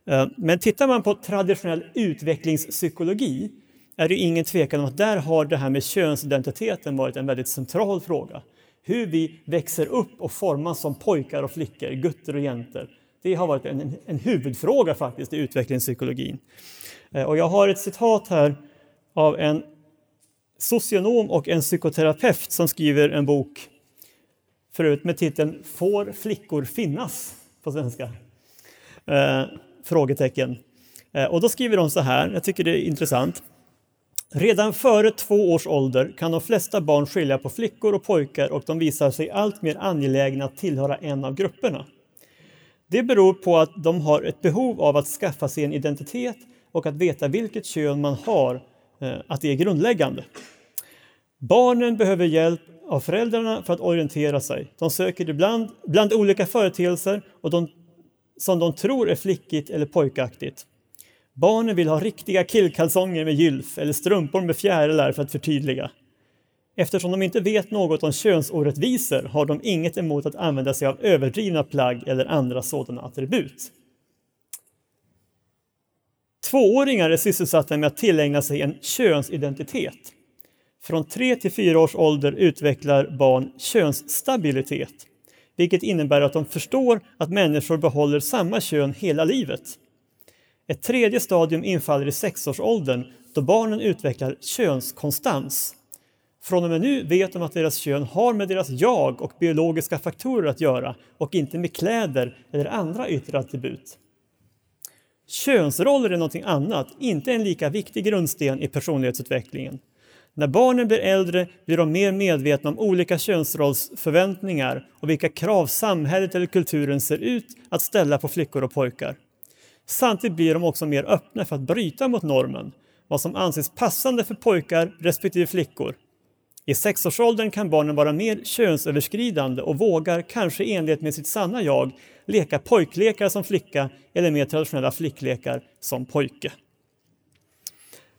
Speaker 1: Eh, men tittar man på traditionell utvecklingspsykologi är det ingen tvekan om att där har det här med könsidentiteten varit en väldigt central fråga. Hur vi växer upp och formas som pojkar och flickor, gutter och jäntor. Det har varit en, en huvudfråga faktiskt i utvecklingspsykologin. Eh, och jag har ett citat här av en socionom och en psykoterapeut som skriver en bok förut med titeln Får flickor finnas? på svenska. Eh, frågetecken. Eh, och då skriver de så här, jag tycker det är intressant. Redan före två års ålder kan de flesta barn skilja på flickor och pojkar och de visar sig allt mer angelägna att tillhöra en av grupperna. Det beror på att de har ett behov av att skaffa sig en identitet och att veta vilket kön man har, eh, att det är grundläggande. Barnen behöver hjälp av föräldrarna för att orientera sig. De söker ibland bland olika företeelser och de, som de tror är flickigt eller pojkaktigt. Barnen vill ha riktiga killkalsonger med gylf eller strumpor med fjärilar för att förtydliga. Eftersom de inte vet något om könsorättvisor har de inget emot att använda sig av överdrivna plagg eller andra sådana attribut. Tvååringar är sysselsatta med att tillägna sig en könsidentitet. Från 3 till 4 års ålder utvecklar barn könsstabilitet, vilket innebär att de förstår att människor behåller samma kön hela livet. Ett tredje stadium infaller i sexårsåldern då barnen utvecklar könskonstans. Från och med nu vet de att deras kön har med deras jag och biologiska faktorer att göra och inte med kläder eller andra yttre attribut. Könsroller är någonting annat, inte en lika viktig grundsten i personlighetsutvecklingen. När barnen blir äldre blir de mer medvetna om olika könsrollsförväntningar och vilka krav samhället eller kulturen ser ut att ställa på flickor och pojkar. Samtidigt blir de också mer öppna för att bryta mot normen, vad som anses passande för pojkar respektive flickor. I sexårsåldern kan barnen vara mer könsöverskridande och vågar, kanske i enlighet med sitt sanna jag, leka pojklekar som flicka eller mer traditionella flicklekar som pojke.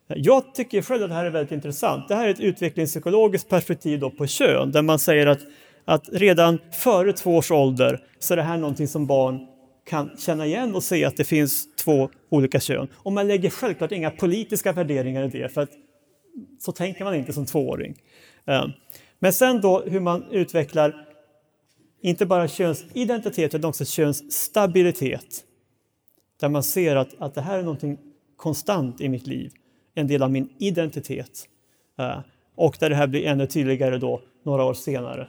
Speaker 1: Jag tycker själv att det här är väldigt intressant. Det här är ett utvecklingspsykologiskt perspektiv då på kön där man säger att, att redan före två års ålder så är det här någonting som barn kan känna igen och se att det finns två olika kön. Och man lägger självklart inga politiska värderingar i det, för att så tänker man inte som tvååring. Ehm, men sen då hur man utvecklar inte bara könsidentitet utan också könsstabilitet. Där man ser att, att det här är någonting konstant i mitt liv, en del av min identitet. Eh, och där det här blir ännu tydligare då några år senare.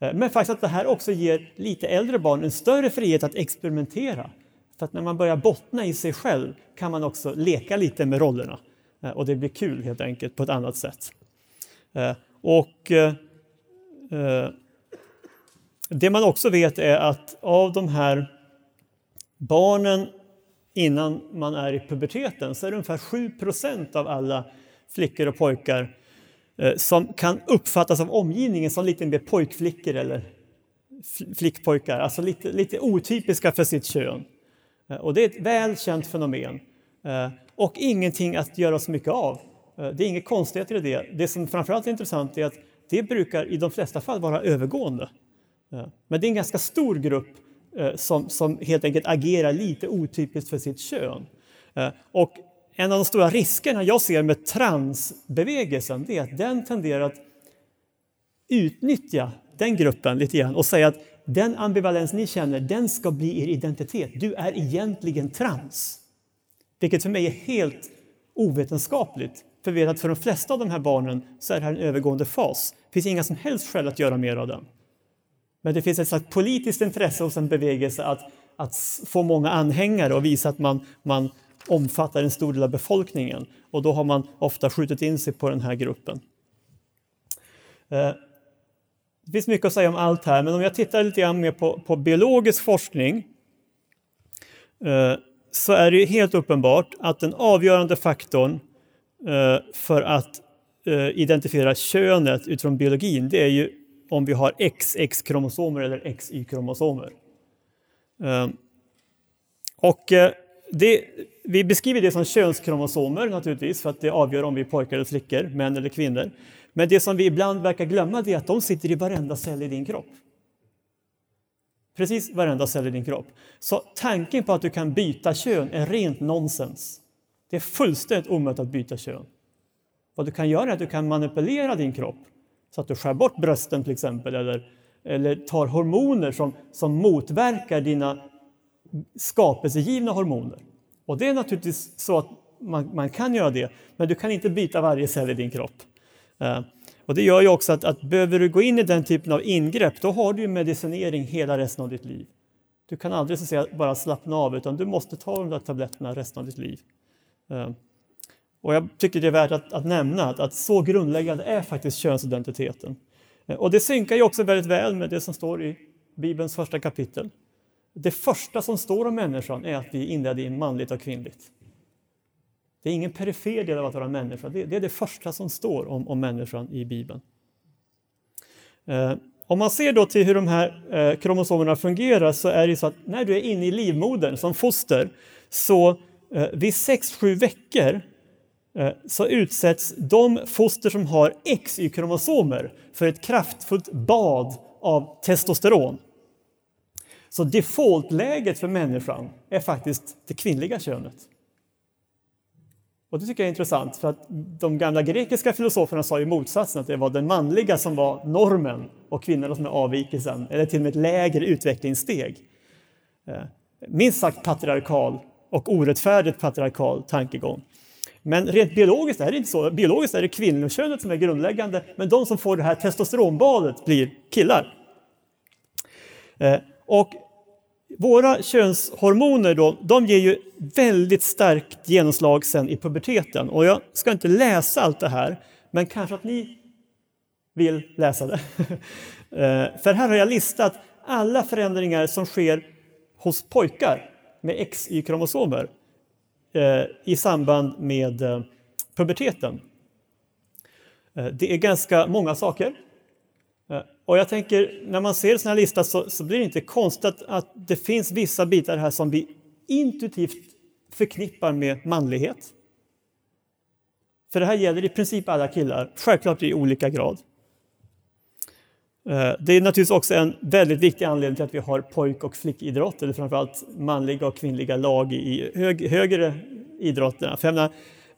Speaker 1: Eh, men faktiskt att det här också ger lite äldre barn en större frihet att experimentera. För att när man börjar bottna i sig själv kan man också leka lite med rollerna. Eh, och det blir kul helt enkelt på ett annat sätt. Och det man också vet är att av de här barnen innan man är i puberteten så är det ungefär 7% av alla flickor och pojkar eh, som kan uppfattas av omgivningen som lite mer pojkflickor eller flickpojkar, alltså lite, lite otypiska för sitt kön. Eh, och det är ett välkänt fenomen eh, och ingenting att göra så mycket av. Det är inget konstigheter i det. Det som framförallt är intressant är att det brukar i de flesta fall vara övergående. Men det är en ganska stor grupp eh, som, som helt enkelt agerar lite otypiskt för sitt kön. Eh, och en av de stora riskerna jag ser med transbevägelsen är att den tenderar att utnyttja den gruppen lite grann och säga att den ambivalens ni känner, den ska bli er identitet. Du är egentligen trans. Vilket för mig är helt ovetenskapligt. För vi vet att för de flesta av de här barnen så är det här en övergående fas. Det finns inga som helst skäl att göra mer av den. Men det finns ett slags politiskt intresse hos en bevegelse att, att få många anhängare och visa att man, man omfattar en stor del av befolkningen och då har man ofta skjutit in sig på den här gruppen. Eh, det finns mycket att säga om allt här, men om jag tittar lite grann mer på, på biologisk forskning eh, så är det helt uppenbart att den avgörande faktorn eh, för att identifiera könet utifrån biologin, det är ju om vi har XX-kromosomer eller XY-kromosomer. Ehm, och eh, det, vi beskriver det som könskromosomer naturligtvis, för att det avgör om vi är pojkar eller flickor, män eller kvinnor. Men det som vi ibland verkar glömma är att de sitter i varenda cell i din kropp. Precis varenda cell i din kropp. Så tanken på att du kan byta kön är rent nonsens. Det är fullständigt omöjligt att byta kön. Vad du kan göra är att du kan manipulera din kropp så att du skär bort brösten till exempel eller, eller tar hormoner som, som motverkar dina skapelsegivna hormoner. Och det är naturligtvis så att man, man, kan göra det, men du kan inte byta varje cell i din kropp. Eh, och det gör ju också att, att behöver du gå in i den typen av ingrepp, då har du medicinering hela resten av ditt liv. Du kan aldrig så att säga, bara slappna av, utan du måste ta de där tabletterna resten av ditt liv. Eh, och jag tycker det är värt att, att nämna att, att, så grundläggande är faktiskt könsidentiteten. Eh, och det synkar ju också väldigt väl med det som står i Bibelns första kapitel. Det första som står om människan är att vi är inledda i manligt och kvinnligt. Det är ingen perifer del av att vara människa, det är det första som står om, om människan i Bibeln. Eh, om man ser då till hur de här eh, kromosomerna fungerar så är det så att när du är inne i livmodern som foster så eh, vid 6-7 veckor Eh, så utsätts de foster som har XY-kromosomer för ett kraftfullt bad av testosteron. Så defaultläget för människan är faktiskt det kvinnliga könet. Och det tycker jag är intressant, för att de gamla grekiska filosoferna sa ju motsatsen, att det var den manliga som var normen och kvinnorna som är avvikelsen, eller till och med ett lägre utvecklingssteg. Eh, minst sagt patriarkal och orättfärdigt patriarkal tankegång. Men rent biologiskt är det inte så. Biologiskt är det kvinnokönet som är grundläggande, men de som får det här testosteronbadet blir killar. Eh, och våra könshormoner då, de ger ju väldigt starkt genomslag sen i puberteten. Och jag ska inte läsa allt det här, men kanske att ni vill läsa det. Eh, för här har jag listat alla förändringar som sker hos pojkar med XY-kromosomer Eh, i samband med eh, puberteten. Eh, det är ganska många saker. Och jag tänker, när man ser en sån här lista så, så blir det inte konstigt att det finns vissa bitar här som vi intuitivt förknippar med manlighet. För det här gäller i princip alla killar, självklart i olika grad. Eh, det är naturligtvis också en väldigt viktig anledning till att vi har pojk och flickidrott, eller framförallt manliga och kvinnliga lag i hög, högre idrotterna. För menar,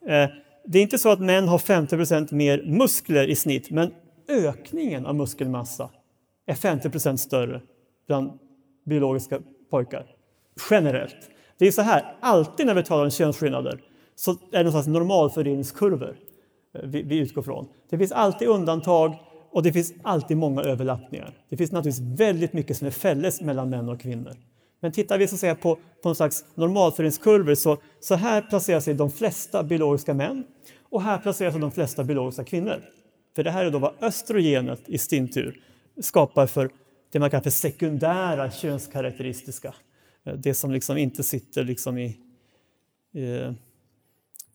Speaker 1: eh, det är inte så att män har 50 procent mer muskler i snitt, men ökningen av muskelmassa är 50 procent större bland biologiska pojkar, generellt. Det är så här, alltid när vi talar om könsskillnader så är det någon slags normalfördelningskurvor eh, vi, vi utgår från. Det finns alltid undantag och det finns alltid många överlappningar. Det finns naturligtvis väldigt mycket som är fälles mellan män och kvinnor. Men tittar vi så att säga, på, på någon slags normalföringskurvor så, så här placerar sig de flesta biologiska män och här placerar sig de flesta biologiska kvinnor. För det här är då vad östrogenet i sin tur skapar för det man kallar för sekundära könskaraktäristiska. Eh, det som liksom inte sitter liksom i, i,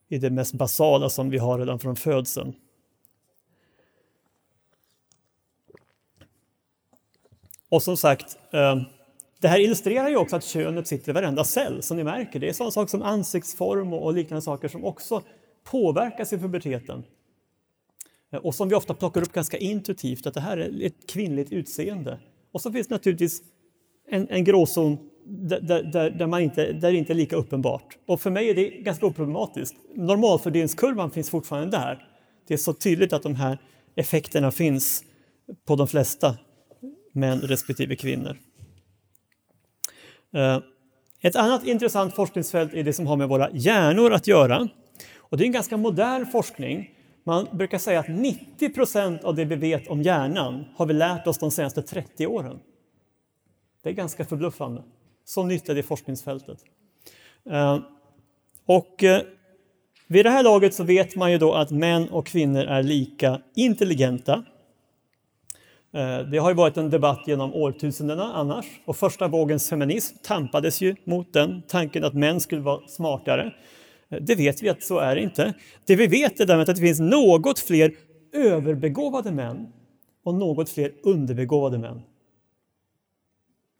Speaker 1: i det mest basala som vi har redan från födseln. Och som sagt, eh, det här illustrerar ju också att könet sitter i varenda cell, som ni märker. Det är sådana saker som ansiktsform och liknande saker som också påverkas i puberteten. Eh, och som vi ofta plockar upp ganska intuitivt, att det här är ett kvinnligt utseende. Och så finns det naturligtvis en, en gråzon där, där, där, man inte, där det inte är lika uppenbart. Och för mig är det ganska oproblematiskt. Normalfördelningskurvan finns fortfarande där. Det är så tydligt att de här effekterna finns på de flesta män respektive kvinnor. Eh, ett annat intressant forskningsfält är det som har med våra hjärnor att göra. Och det är en ganska modern forskning. Man brukar säga att 90 procent av det vi vet om hjärnan har vi lärt oss de senaste 30 åren. Det är ganska förbluffande. Så nytt är det forskningsfältet. Eh, och eh, vid det här laget så vet man ju då att män och kvinnor är lika intelligenta. Eh, det har ju varit en debatt genom årtusendena annars och första vågens feminism tampades ju mot den tanken att män skulle vara smartare. Eh, det vet vi att så är det inte. Det vi vet är däremot att det finns något fler överbegåvade män och något fler underbegåvade män.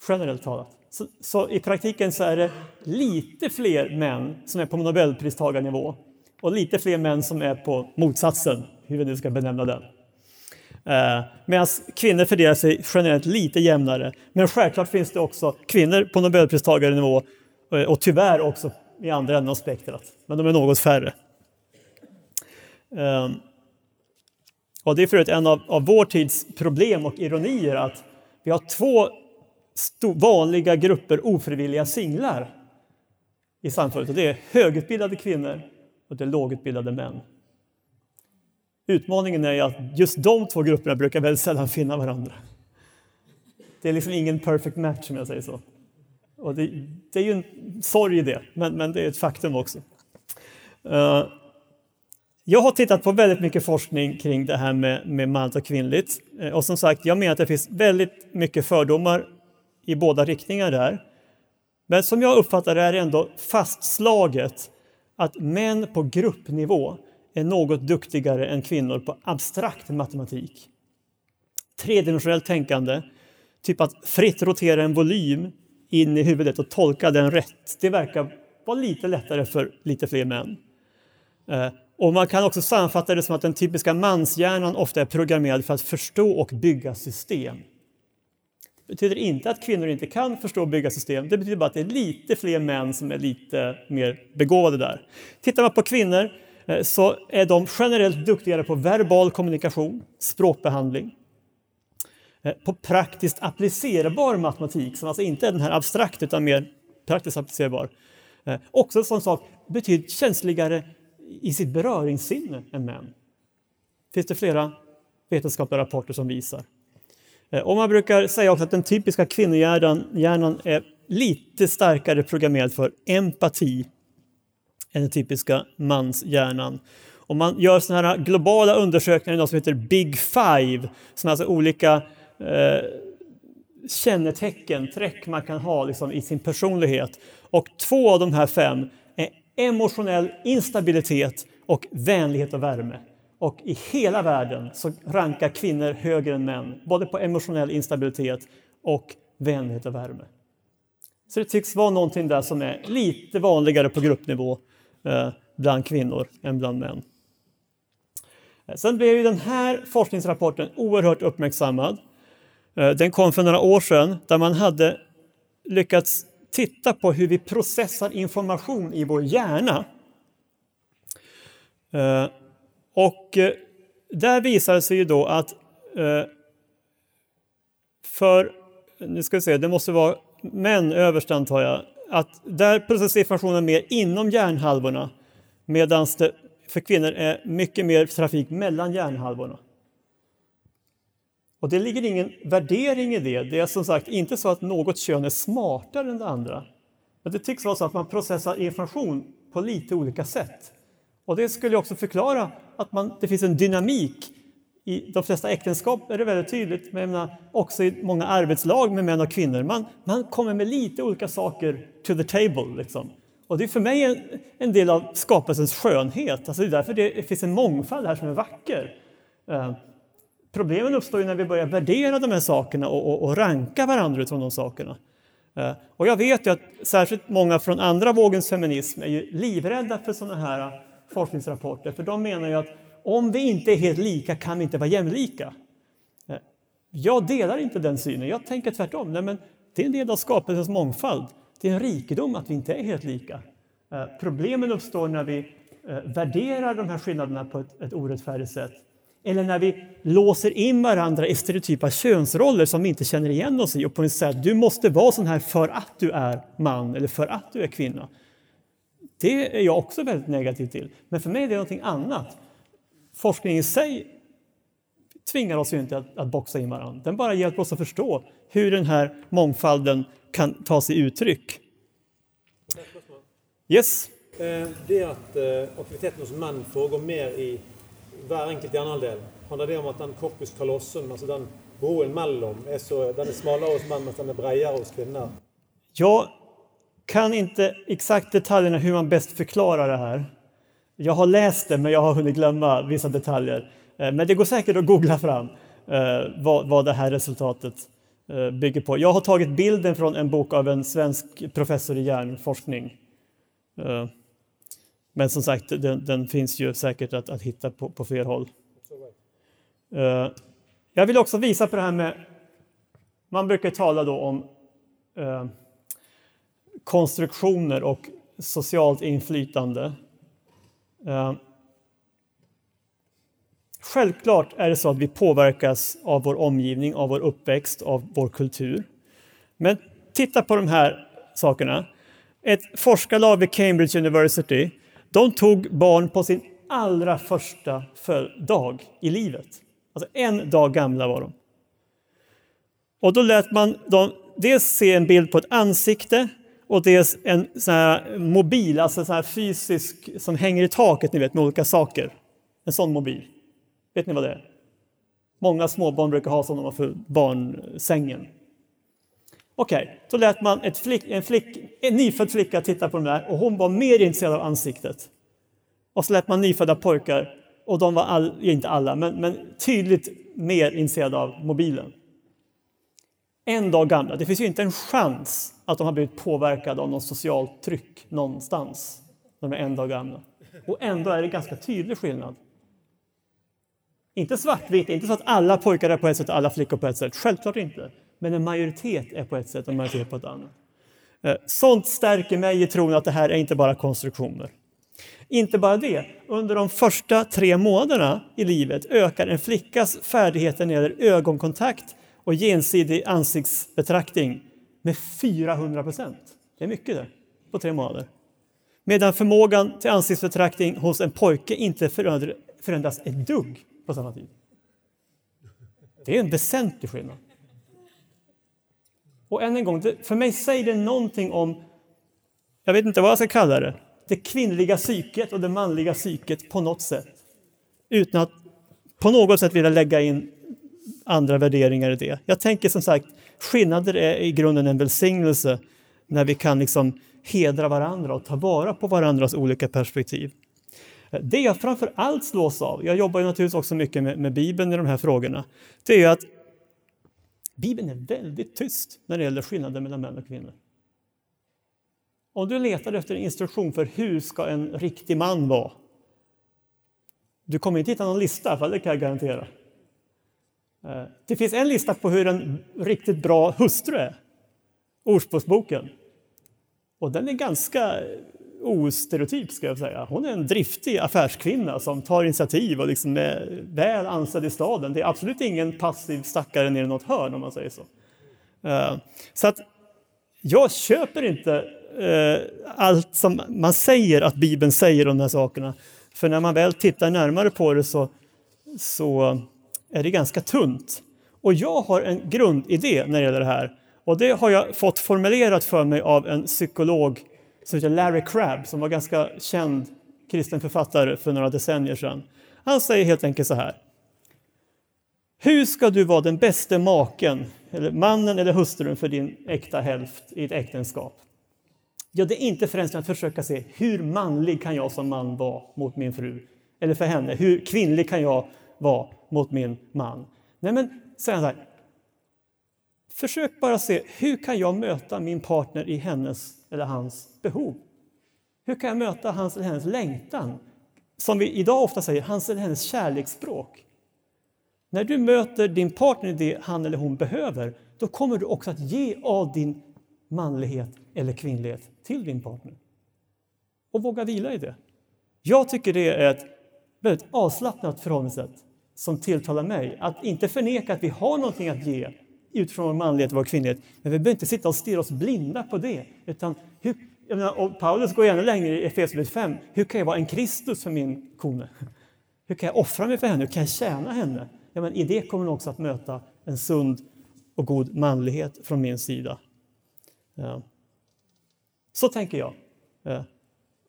Speaker 1: Generellt talat. Så, så, i praktiken så är det lite fler män som är på nobelpristagarnivå och lite fler män som är på motsatsen, hur vi nu ska benämna den. Eh, Medan kvinnor fördelar sig generellt lite jämnare. Men självklart finns det också kvinnor på nobelpristagarnivå eh, och tyvärr också i andra änden av spektrat. Men de är något färre. Eh, och det är förut en av, av vår tids problem och ironier att vi har två vanliga grupper ofrivilliga singlar i samfundet. det är högutbildade kvinnor och det är lågutbildade män. Utmaningen är att just de två grupperna brukar väldigt sällan finna varandra. Det är liksom ingen perfect match om jag säger så. Och det, det är ju en sorg i det, men, men det är ett faktum också. Uh, jag har tittat på väldigt mycket forskning kring det här med, med manligt och kvinnligt. Eh, och som sagt, jag menar att det finns väldigt mycket fördomar i båda riktningar där. Men som jag uppfattar det är det ändå fastslaget att män på gruppnivå är något duktigare än kvinnor på abstrakt matematik. Tredimensionellt tänkande, typ att fritt rotera en volym in i huvudet och tolka den rätt, det verkar vara lite lättare för lite fler män. Eh, och man kan också sammanfatta det som att den typiska manshjärnan ofta är programmerad för att förstå och bygga system. Det betyder inte att kvinnor inte kan förstå och bygga system. Det betyder bara att det är lite fler män som är lite mer begåvade där. Tittar man på kvinnor Eh, så är de generellt duktigare på verbal kommunikation, språkbehandling, eh, på praktiskt applicerbar matematik, som alltså inte är den här abstrakt utan mer praktiskt applicerbar. Eh, också en sån sak, betydligt känsligare i sitt beröringssinne än män. finns det flera vetenskapliga rapporter som visar. Och man brukar säga också att den typiska kvinnohjärnan är lite starkare programmerad för empati än den typiska manshjärnan. Och man gör såna här globala undersökningar, idag som heter Big Five, som är alltså olika eh, kännetecken, träck man kan ha liksom, i sin personlighet. Och två av de här fem är emotionell instabilitet och vänlighet och värme. Och i hela världen så rankar kvinnor högre än män, både på emotionell instabilitet och vänlighet och värme. Så det tycks vara någonting där som är lite vanligare på gruppnivå Eh, bland kvinnor än bland män. Eh, sen blev ju den här forskningsrapporten oerhört uppmärksammad. Eh, den kom för några år sedan där man hade lyckats titta på hur vi processar information i vår hjärna. Och där visade det sig ju då att för, nu ska vi se, det måste vara män överst antar jag, att där processas informationen mer inom hjärnhalvorna medan det för kvinnor är mycket mer trafik mellan hjärnhalvorna. Och det ligger ingen värdering i det. Det är som sagt inte så att något kön är smartare än det andra. Men det tycks vara så att man processar information på lite olika sätt. Och det skulle också förklara att man, det finns en dynamik i de flesta äktenskap är det väldigt tydligt, men menar, också i många arbetslag med män och kvinnor. Man, man kommer med lite olika saker to the table. Liksom. Och det är för mig en, en del av skapelsens skönhet. Alltså det är därför det finns en mångfald här som är vacker. Eh, problemen uppstår ju när vi börjar värdera de här sakerna och, och, och ranka varandra utifrån de sakerna. Eh, och jag vet ju att särskilt många från andra vågens feminism är ju livrädda för sådana här forskningsrapporter, för de menar ju att om vi inte är helt lika kan vi inte vara jämlika. Eh, jag delar inte den synen. Jag tänker tvärtom. Nej, men det är en del av skapelsens mångfald. Det är en rikedom att vi inte är helt lika. Eh, problemen uppstår när vi eh, värderar de här skillnaderna på ett, ett orättfärdigt sätt. Eller när vi låser in varandra i stereotypa könsroller som vi inte känner igen oss i och på något sätt du måste vara sån här för att du är man eller för att du är kvinna. Det är jag också väldigt negativ till. Men för mig är det någonting annat. Forskning i sig tvingar oss ju inte att, att boxa in varandra. Den bara hjälper oss att förstå hur den här mångfalden kan ta sig uttryck. Yes?
Speaker 4: Eh, det at eh, aktiviteten hos menn foregår mer i hver enkelt hjernehalvdel, handler det om at den corpus callosum, altså den broen mellom, er så, den er smalere hos menn, mens den er bredere hos kvinner?
Speaker 1: Jag kan inte exakt detaljerna hur man bäst förklarar det här. Jag har läst det, men jag har hunnit glömma vissa detaljer. Eh, men det går säkert att googla fram eh, vad, vad det här resultatet eh, bygger på. Jag har tagit bilden från en bok av en svensk professor i hjärnforskning. Men som sagt, den, den finns ju säkert att, att hitta på, på fler håll. Jag vill också visa på det här med... Man brukar tala då om konstruktioner och socialt inflytande. Eh, självklart är det så att vi påverkas av vår omgivning, av vår uppväxt, av vår kultur. Men titta på de här sakerna. Ett forskarlag vid Cambridge University de tog barn på sin allra första dag i livet. Alltså en dag gamla var de. Och då lät man dem dels se en bild på ett ansikte och dels en sån här mobil, alltså sån här fysisk som hänger i taket ni vet, med olika saker. En sån mobil. Vet ni vad det är? Många småbarn brukar ha sådana för barnsängen. Okej, okay, då lät man ett flick, en, flick, en nyfödd flicka titta på den där och hon var mer intresserad av ansiktet. Och så lät man nyfödda pojkar, och de var all, inte alla, men, men tydligt mer intresserade av mobilen. En dag gamla, det finns ju inte en chans att de har blivit påverkade av något socialt tryck någonstans när de är en dag gamla. Och ändå är det ganska tydlig skillnad. Inte svartvitt, inte så att alla pojkar är på ett sätt och alla flickor på ett sätt. Självklart inte. Men en majoritet är på ett sätt och en majoritet på ett annat. Eh, sånt stärker mig i tron att det här är inte bara konstruktioner. Inte bara det, under de första tre månaderna i livet ökar en flickas färdigheter när det gäller ögonkontakt och gensidig ansiktsbetraktning med 400 procent. Det är mycket det, på tre månader. Medan förmågan till ansiktsförtraktning hos en pojke inte förändras ett dugg på samma tid. Det är en väsentlig skillnad. Och än en gång, för mig säger det någonting om, jag vet inte vad jag ska kalla det, det kvinnliga psyket och det manliga psyket på något sätt. Utan att på något sätt vilja lägga in andra värderingar i det. Jag tänker som sagt, skillnader är i grunden en välsignelse när vi kan liksom hedra varandra och ta vara på varandras olika perspektiv. Det jag framför allt slås av, jag jobbar ju naturligtvis också mycket med, med Bibeln i de här frågorna, det är att Bibeln är väldigt tyst när det gäller skillnaden mellan män och kvinnor. Om du letar efter en instruktion för hur ska en riktig man vara, du kommer inte hitta någon lista, för det kan jag garantera. Eh, det finns en lista på hur en riktigt bra hustru är, Ordspråksboken. Och den är ganska ostereotyp, ska jag säga. Hon är en driftig affärskvinna som tar initiativ och liksom är väl ansedd i staden. Det är absolut ingen passiv stackare nere i något hörn, om man säger så. Eh, så att jag köper inte eh, allt som man säger att Bibeln säger om de här sakerna. För när man väl tittar närmare på det så, så är det ganska tunt. Och jag har en grundidé när det gäller det här. Och det har jag fått formulerat för mig av en psykolog som heter Larry Crabb som var ganska känd kristen författare för några decennier sedan. Han säger helt enkelt så här. Hur ska du vara den bästa maken, eller mannen eller hustrun för din äkta hälft i ett äktenskap? Ja, det är inte främst att försöka se hur manlig kan jag som man vara mot min fru? Eller för henne, hur kvinnlig kan jag vara mot min man? Nej, men säger han så här. Försök bara se hur kan jag möta min partner i hennes eller hans behov? Hur kan jag möta hans eller hennes längtan? Som vi idag ofta säger, hans eller hennes kärleksspråk. När du möter din partner i det han eller hon behöver, då kommer du också att ge av din manlighet eller kvinnlighet till din partner. Och våga vila i det. Jag tycker det är ett väldigt avslappnat förhållningssätt som tilltalar mig. Att inte förneka att vi har någonting att ge utifrån vår manlighet och vår kvinnlighet. Men vi behöver inte sitta och stirra oss blinda på det. Utan hur, menar, och Paulus går ännu längre i Efesierbrevet 5. Hur kan jag vara en Kristus för min kone? Hur kan jag offra mig för henne? Hur kan jag tjäna henne? Ja, men I det kommer hon också att möta en sund och god manlighet från min sida. Ja. Så tänker jag. Ja.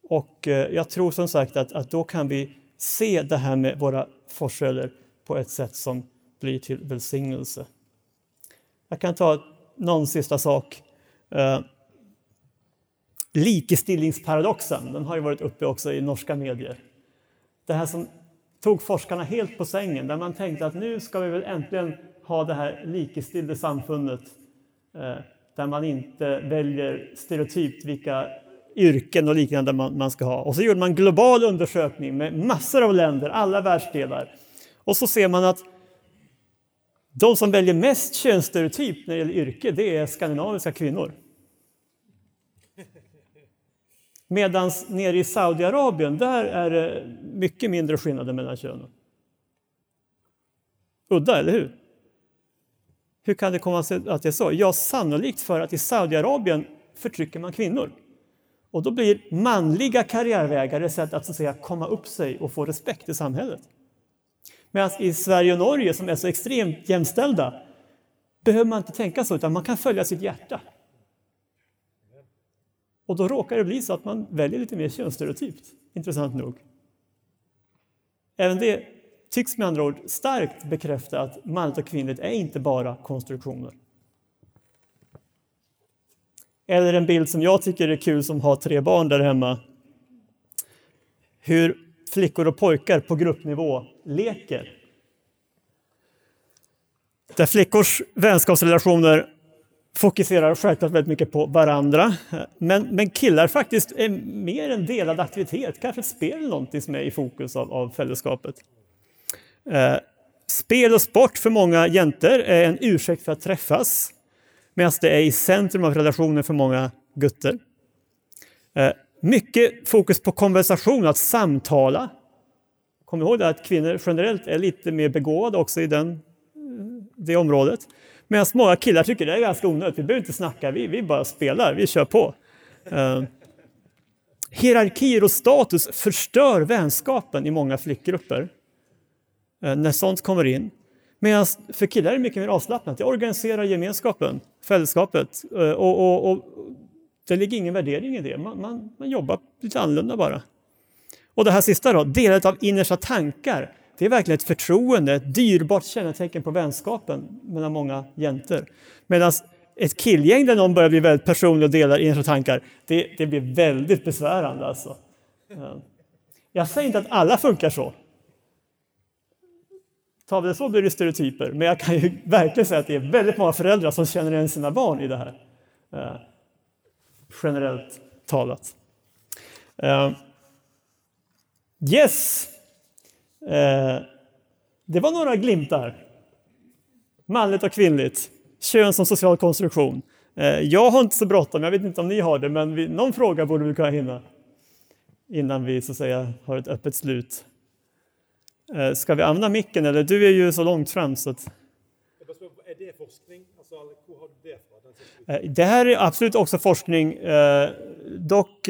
Speaker 1: Och eh, jag tror som sagt att, att då kan vi se det här med våra forsröder på ett sätt som blir till välsignelse. Jag kan ta någon sista sak. Eh, likestillingsparadoxen, den har ju varit uppe också i norska medier. Det här som tog forskarna helt på sängen, där man tänkte att nu ska vi väl äntligen ha det här likestillde samfundet eh, där man inte väljer stereotypt vilka yrken och liknande man, man ska ha. Och så gjorde man en global undersökning med massor av länder, alla världsdelar. Och så ser man att de som väljer mest könsstereotyp när det gäller yrke, det är skandinaviska kvinnor. Medan nere i Saudiarabien, där är det mycket mindre skillnader mellan könen. Udda, eller hur? Hur kan det komma sig att det är så? Ja, sannolikt för att i Saudiarabien förtrycker man kvinnor. Och då blir manliga karriärvägar ett sätt att, så att säga, komma upp sig och få respekt i samhället. Medan i Sverige och Norge, som är så extremt jämställda, behöver man inte tänka så, utan man kan följa sitt hjärta. Och då råkar det bli så att man väljer lite mer könsstereotypt, intressant nog. Även det tycks med andra ord starkt bekräfta att manligt och kvinnligt är inte bara konstruktioner. Eller en bild som jag tycker är kul som har tre barn där hemma. Hur flickor och pojkar på gruppnivå leker. Där flickors vänskapsrelationer fokuserar självklart väldigt mycket på varandra. Men, men killar faktiskt är mer en delad aktivitet, kanske ett spel eller någonting som är i fokus av, av fällskapet. Eh, spel och sport för många jäntor är en ursäkt för att träffas medan det är i centrum av relationen för många gutter. Eh, mycket fokus på konversation, att samtala. Kom ihåg att kvinnor generellt är lite mer begåvade också i den, eh, det området. Medan många killar tycker det är ganska onödigt, vi behöver inte snacka, vi, vi bara spelar, vi kör på. Eh, hierarkier och status förstör vänskapen i många flickgrupper när sånt kommer in. Medan för killar är det mycket mer avslappnat, det organiserar gemenskapen, fällskapet eh, och, och, och, det ligger ingen värdering i det, man, man, man jobbar lite annorlunda bara. Och det här sista då, delet av innersta tankar. Det är verkligen ett förtroende, ett dyrbart kännetecken på vänskapen mellan många jäntor. Medan ett killgäng där någon börjar bli väldigt personlig och delar innersta tankar, det, det blir väldigt besvärande alltså. Eh, jag säger inte att alla funkar så. Tar vi det så blir det stereotyper, men jag kan ju verkligen säga att det är väldigt många föräldrar som känner igen sina barn i det här. Eh, generellt talat. Eh, yes! Eh, det var några glimtar. Manligt och kvinnligt. Kön som social konstruktion. Eh, jag har inte så bråttom, jag vet inte om ni har det, men vi, någon fråga borde vi kunna hinna innan vi så att säga har ett öppet slut. Eh, ska vi använda micken eller? Du är ju så långt fram så att...
Speaker 4: Är det forskning? Alltså, hvor har du det
Speaker 1: Eh, det här är absolut också forskning. Eh, dock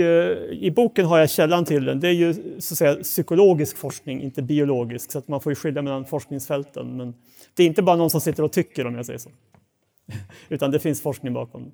Speaker 1: i boken har jag källan till den. Det är ju så att säga psykologisk forskning, inte biologisk. Så att man får ju skilja mellan forskningsfälten. Men det är inte bara någon som sitter och tycker om jag säger så. Utan det finns forskning bakom.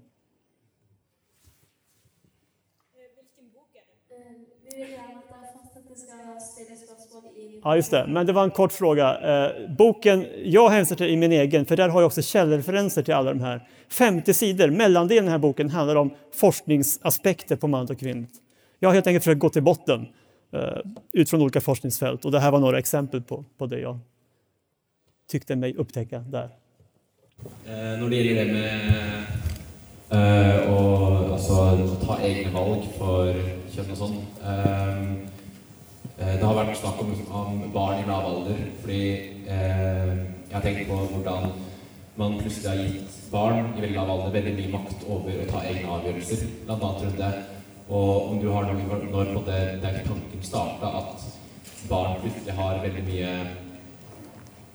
Speaker 5: Vilken bok är det? Vi vill gärna att det är fast att det ska ställa spörsmål i...
Speaker 1: Ja, just det. Men det var en kort fråga. Eh, boken, jag hänvisar till i min egen, för där har jag också källreferenser till alla de här. 50 sidor, mellandelen i den här boken handlar om forskningsaspekter på manligt och kvinnligt. Jag har helt enkelt försökt gå till botten eh, utifrån olika forskningsfält och det här var några exempel på, på det jag tyckte mig upptäcka där.
Speaker 6: Eh, när det gäller det med eh, å alltså, ta egna val för kön och sånt. Eh, Eh, det har varit snack om, om barn i lav alder, fordi eh, jeg har tenkt på hvordan man plutselig har gitt barn i veldig lav alder veldig mye makt over å ta egne avgjørelser, blant annet rundt det. Og om du har noen når på det, der tanken starta, at barn plutselig har veldig mye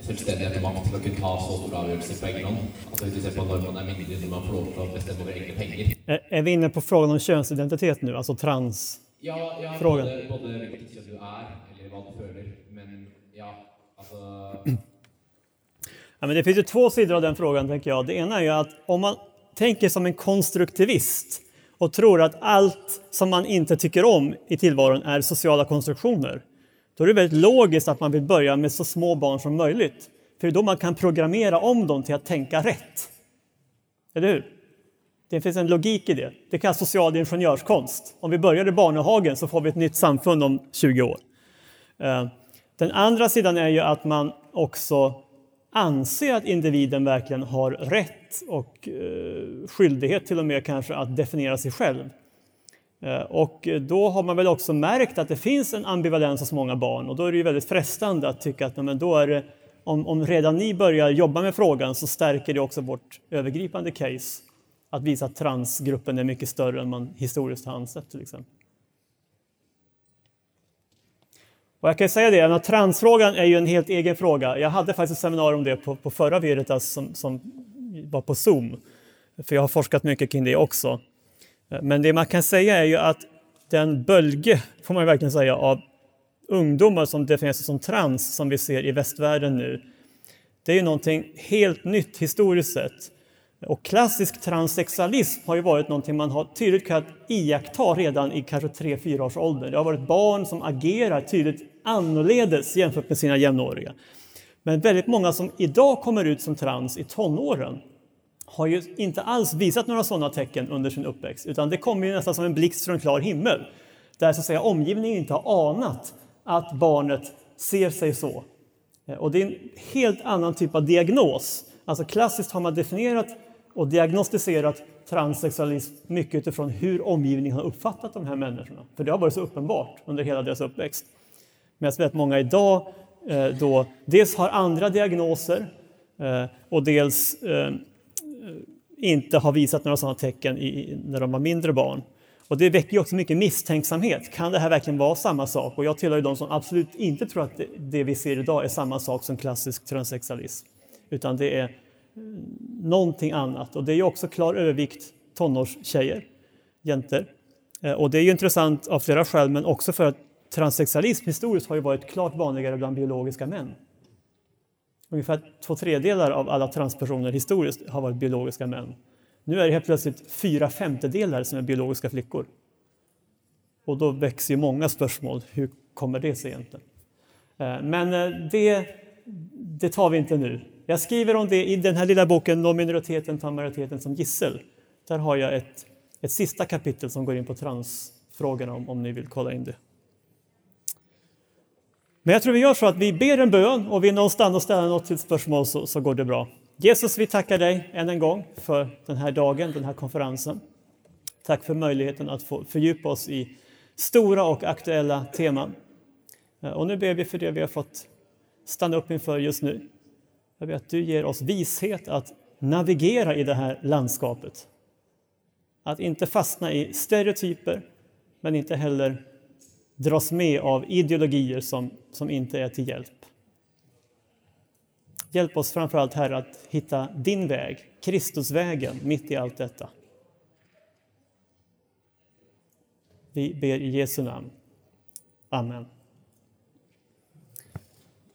Speaker 6: selvstendighet og makt til å kunne ta så store avgjørelser på egen hånd. Altså hvis du ser på når man er mindre, når man får lov til å bestemme over egne penger.
Speaker 1: Eh, er är vi inne på frågan om könsidentitet nu, alltså trans?
Speaker 6: Ja, ja
Speaker 1: Frågan.
Speaker 6: både, både hvilket kjønn du er, eller hva du føler, men ja, altså
Speaker 1: Ja, men det finns ju två sidor av den frågan, tänker jag. Det ena är ju att om man tänker som en konstruktivist och tror att allt som man inte tycker om i tillvaron är sociala konstruktioner, då är det väldigt logiskt att man vill börja med så små barn som möjligt. För det är då man kan programmera om dem till att tänka rätt. Eller hur? Det finns en logik i det. Det kallas social ingenjörskonst. Om vi börjar i Barnehagen så får vi ett nytt samfund om 20 år. Eh, den andra sidan är ju att man också anser att individen verkligen har rätt och eh, skyldighet till och med kanske att definiera sig själv. Eh, och då har man väl också märkt att det finns en ambivalens hos många barn och då är det ju väldigt frestande att tycka att men då är det, om, om redan ni börjar jobba med frågan så stärker det också vårt övergripande case att visa att transgruppen är mycket större än man historiskt har ansett till exempel. Och jag kan säga det, att transfrågan är ju en helt egen fråga. Jag hade faktiskt ett seminarium om det på, på förra Veritas som, som var på Zoom. För jag har forskat mycket kring det också. Men det man kan säga är ju att den bölge, får man verkligen säga, av ungdomar som definierar sig som trans som vi ser i västvärlden nu, det är ju någonting helt nytt historiskt sett. Och klassisk transsexualism har ju varit någonting man har tydligt kunnat iaktta redan i kanske 3-4 års ålder. Det har varit barn som agerar tydligt annorledes jämfört med sina jämnåriga. Men väldigt många som idag kommer ut som trans i tonåren har ju inte alls visat några sådana tecken under sin uppväxt, utan det kommer ju nästan som en blixt från en klar himmel. Där så att säga omgivningen inte har anat att barnet ser sig så. Eh, och det är en helt annan typ av diagnos. Alltså klassiskt har man definierat och diagnostiserat transsexualism mycket utifrån hur omgivningen har uppfattat de här människorna. För det har varit så uppenbart under hela deras uppväxt. Medan väldigt många idag eh, då dels har andra diagnoser eh, och dels eh, inte har visat några sådana tecken i, när de var mindre barn. Och det väcker också mycket misstänksamhet. Kan det här verkligen vara samma sak? Och jag tillhör ju de som absolut inte tror att det, det vi ser idag är samma sak som klassisk transsexualism. Utan det är någonting annat. Och det är ju också klar övervikt tonårstjejer, jenter. Eh, och det är ju intressant av flera skäl, men också för att transsexualism historiskt har ju varit klart vanligare bland biologiska män. Ungefär två tredjedelar av alla transpersoner historiskt har varit biologiska män. Nu är det helt plötsligt fyra femtedelar som är biologiska flickor. Och då växer ju många spörsmål. Hur kommer det sig egentligen? Eh, men eh, det, det tar vi inte nu. Jag skriver om det i den här lilla boken Når minoriteten tar majoriteten som gissel. Där har jag ett, ett sista kapitel som går in på transfrågorna om, om ni vill kolla in det. Men jag tror vi gör så att vi ber en bön och vill någon stanna och ställa något till spörsmål så, så går det bra. Jesus, vi tackar dig än en gång för den här dagen, den här konferensen. Tack för möjligheten att få fördjupa oss i stora och aktuella teman. Eh, och nu ber vi för det vi har fått stanna upp inför just nu. Jag ber att du ger oss vishet att navigera i det här landskapet. Att inte fastna i stereotyper, men inte heller dras med av ideologier som, som inte är till hjälp. Hjälp oss framförallt, Herre, att hitta din väg, Kristusvägen, mitt i allt detta. Vi ber i Jesu namn. Amen.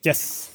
Speaker 1: Yes!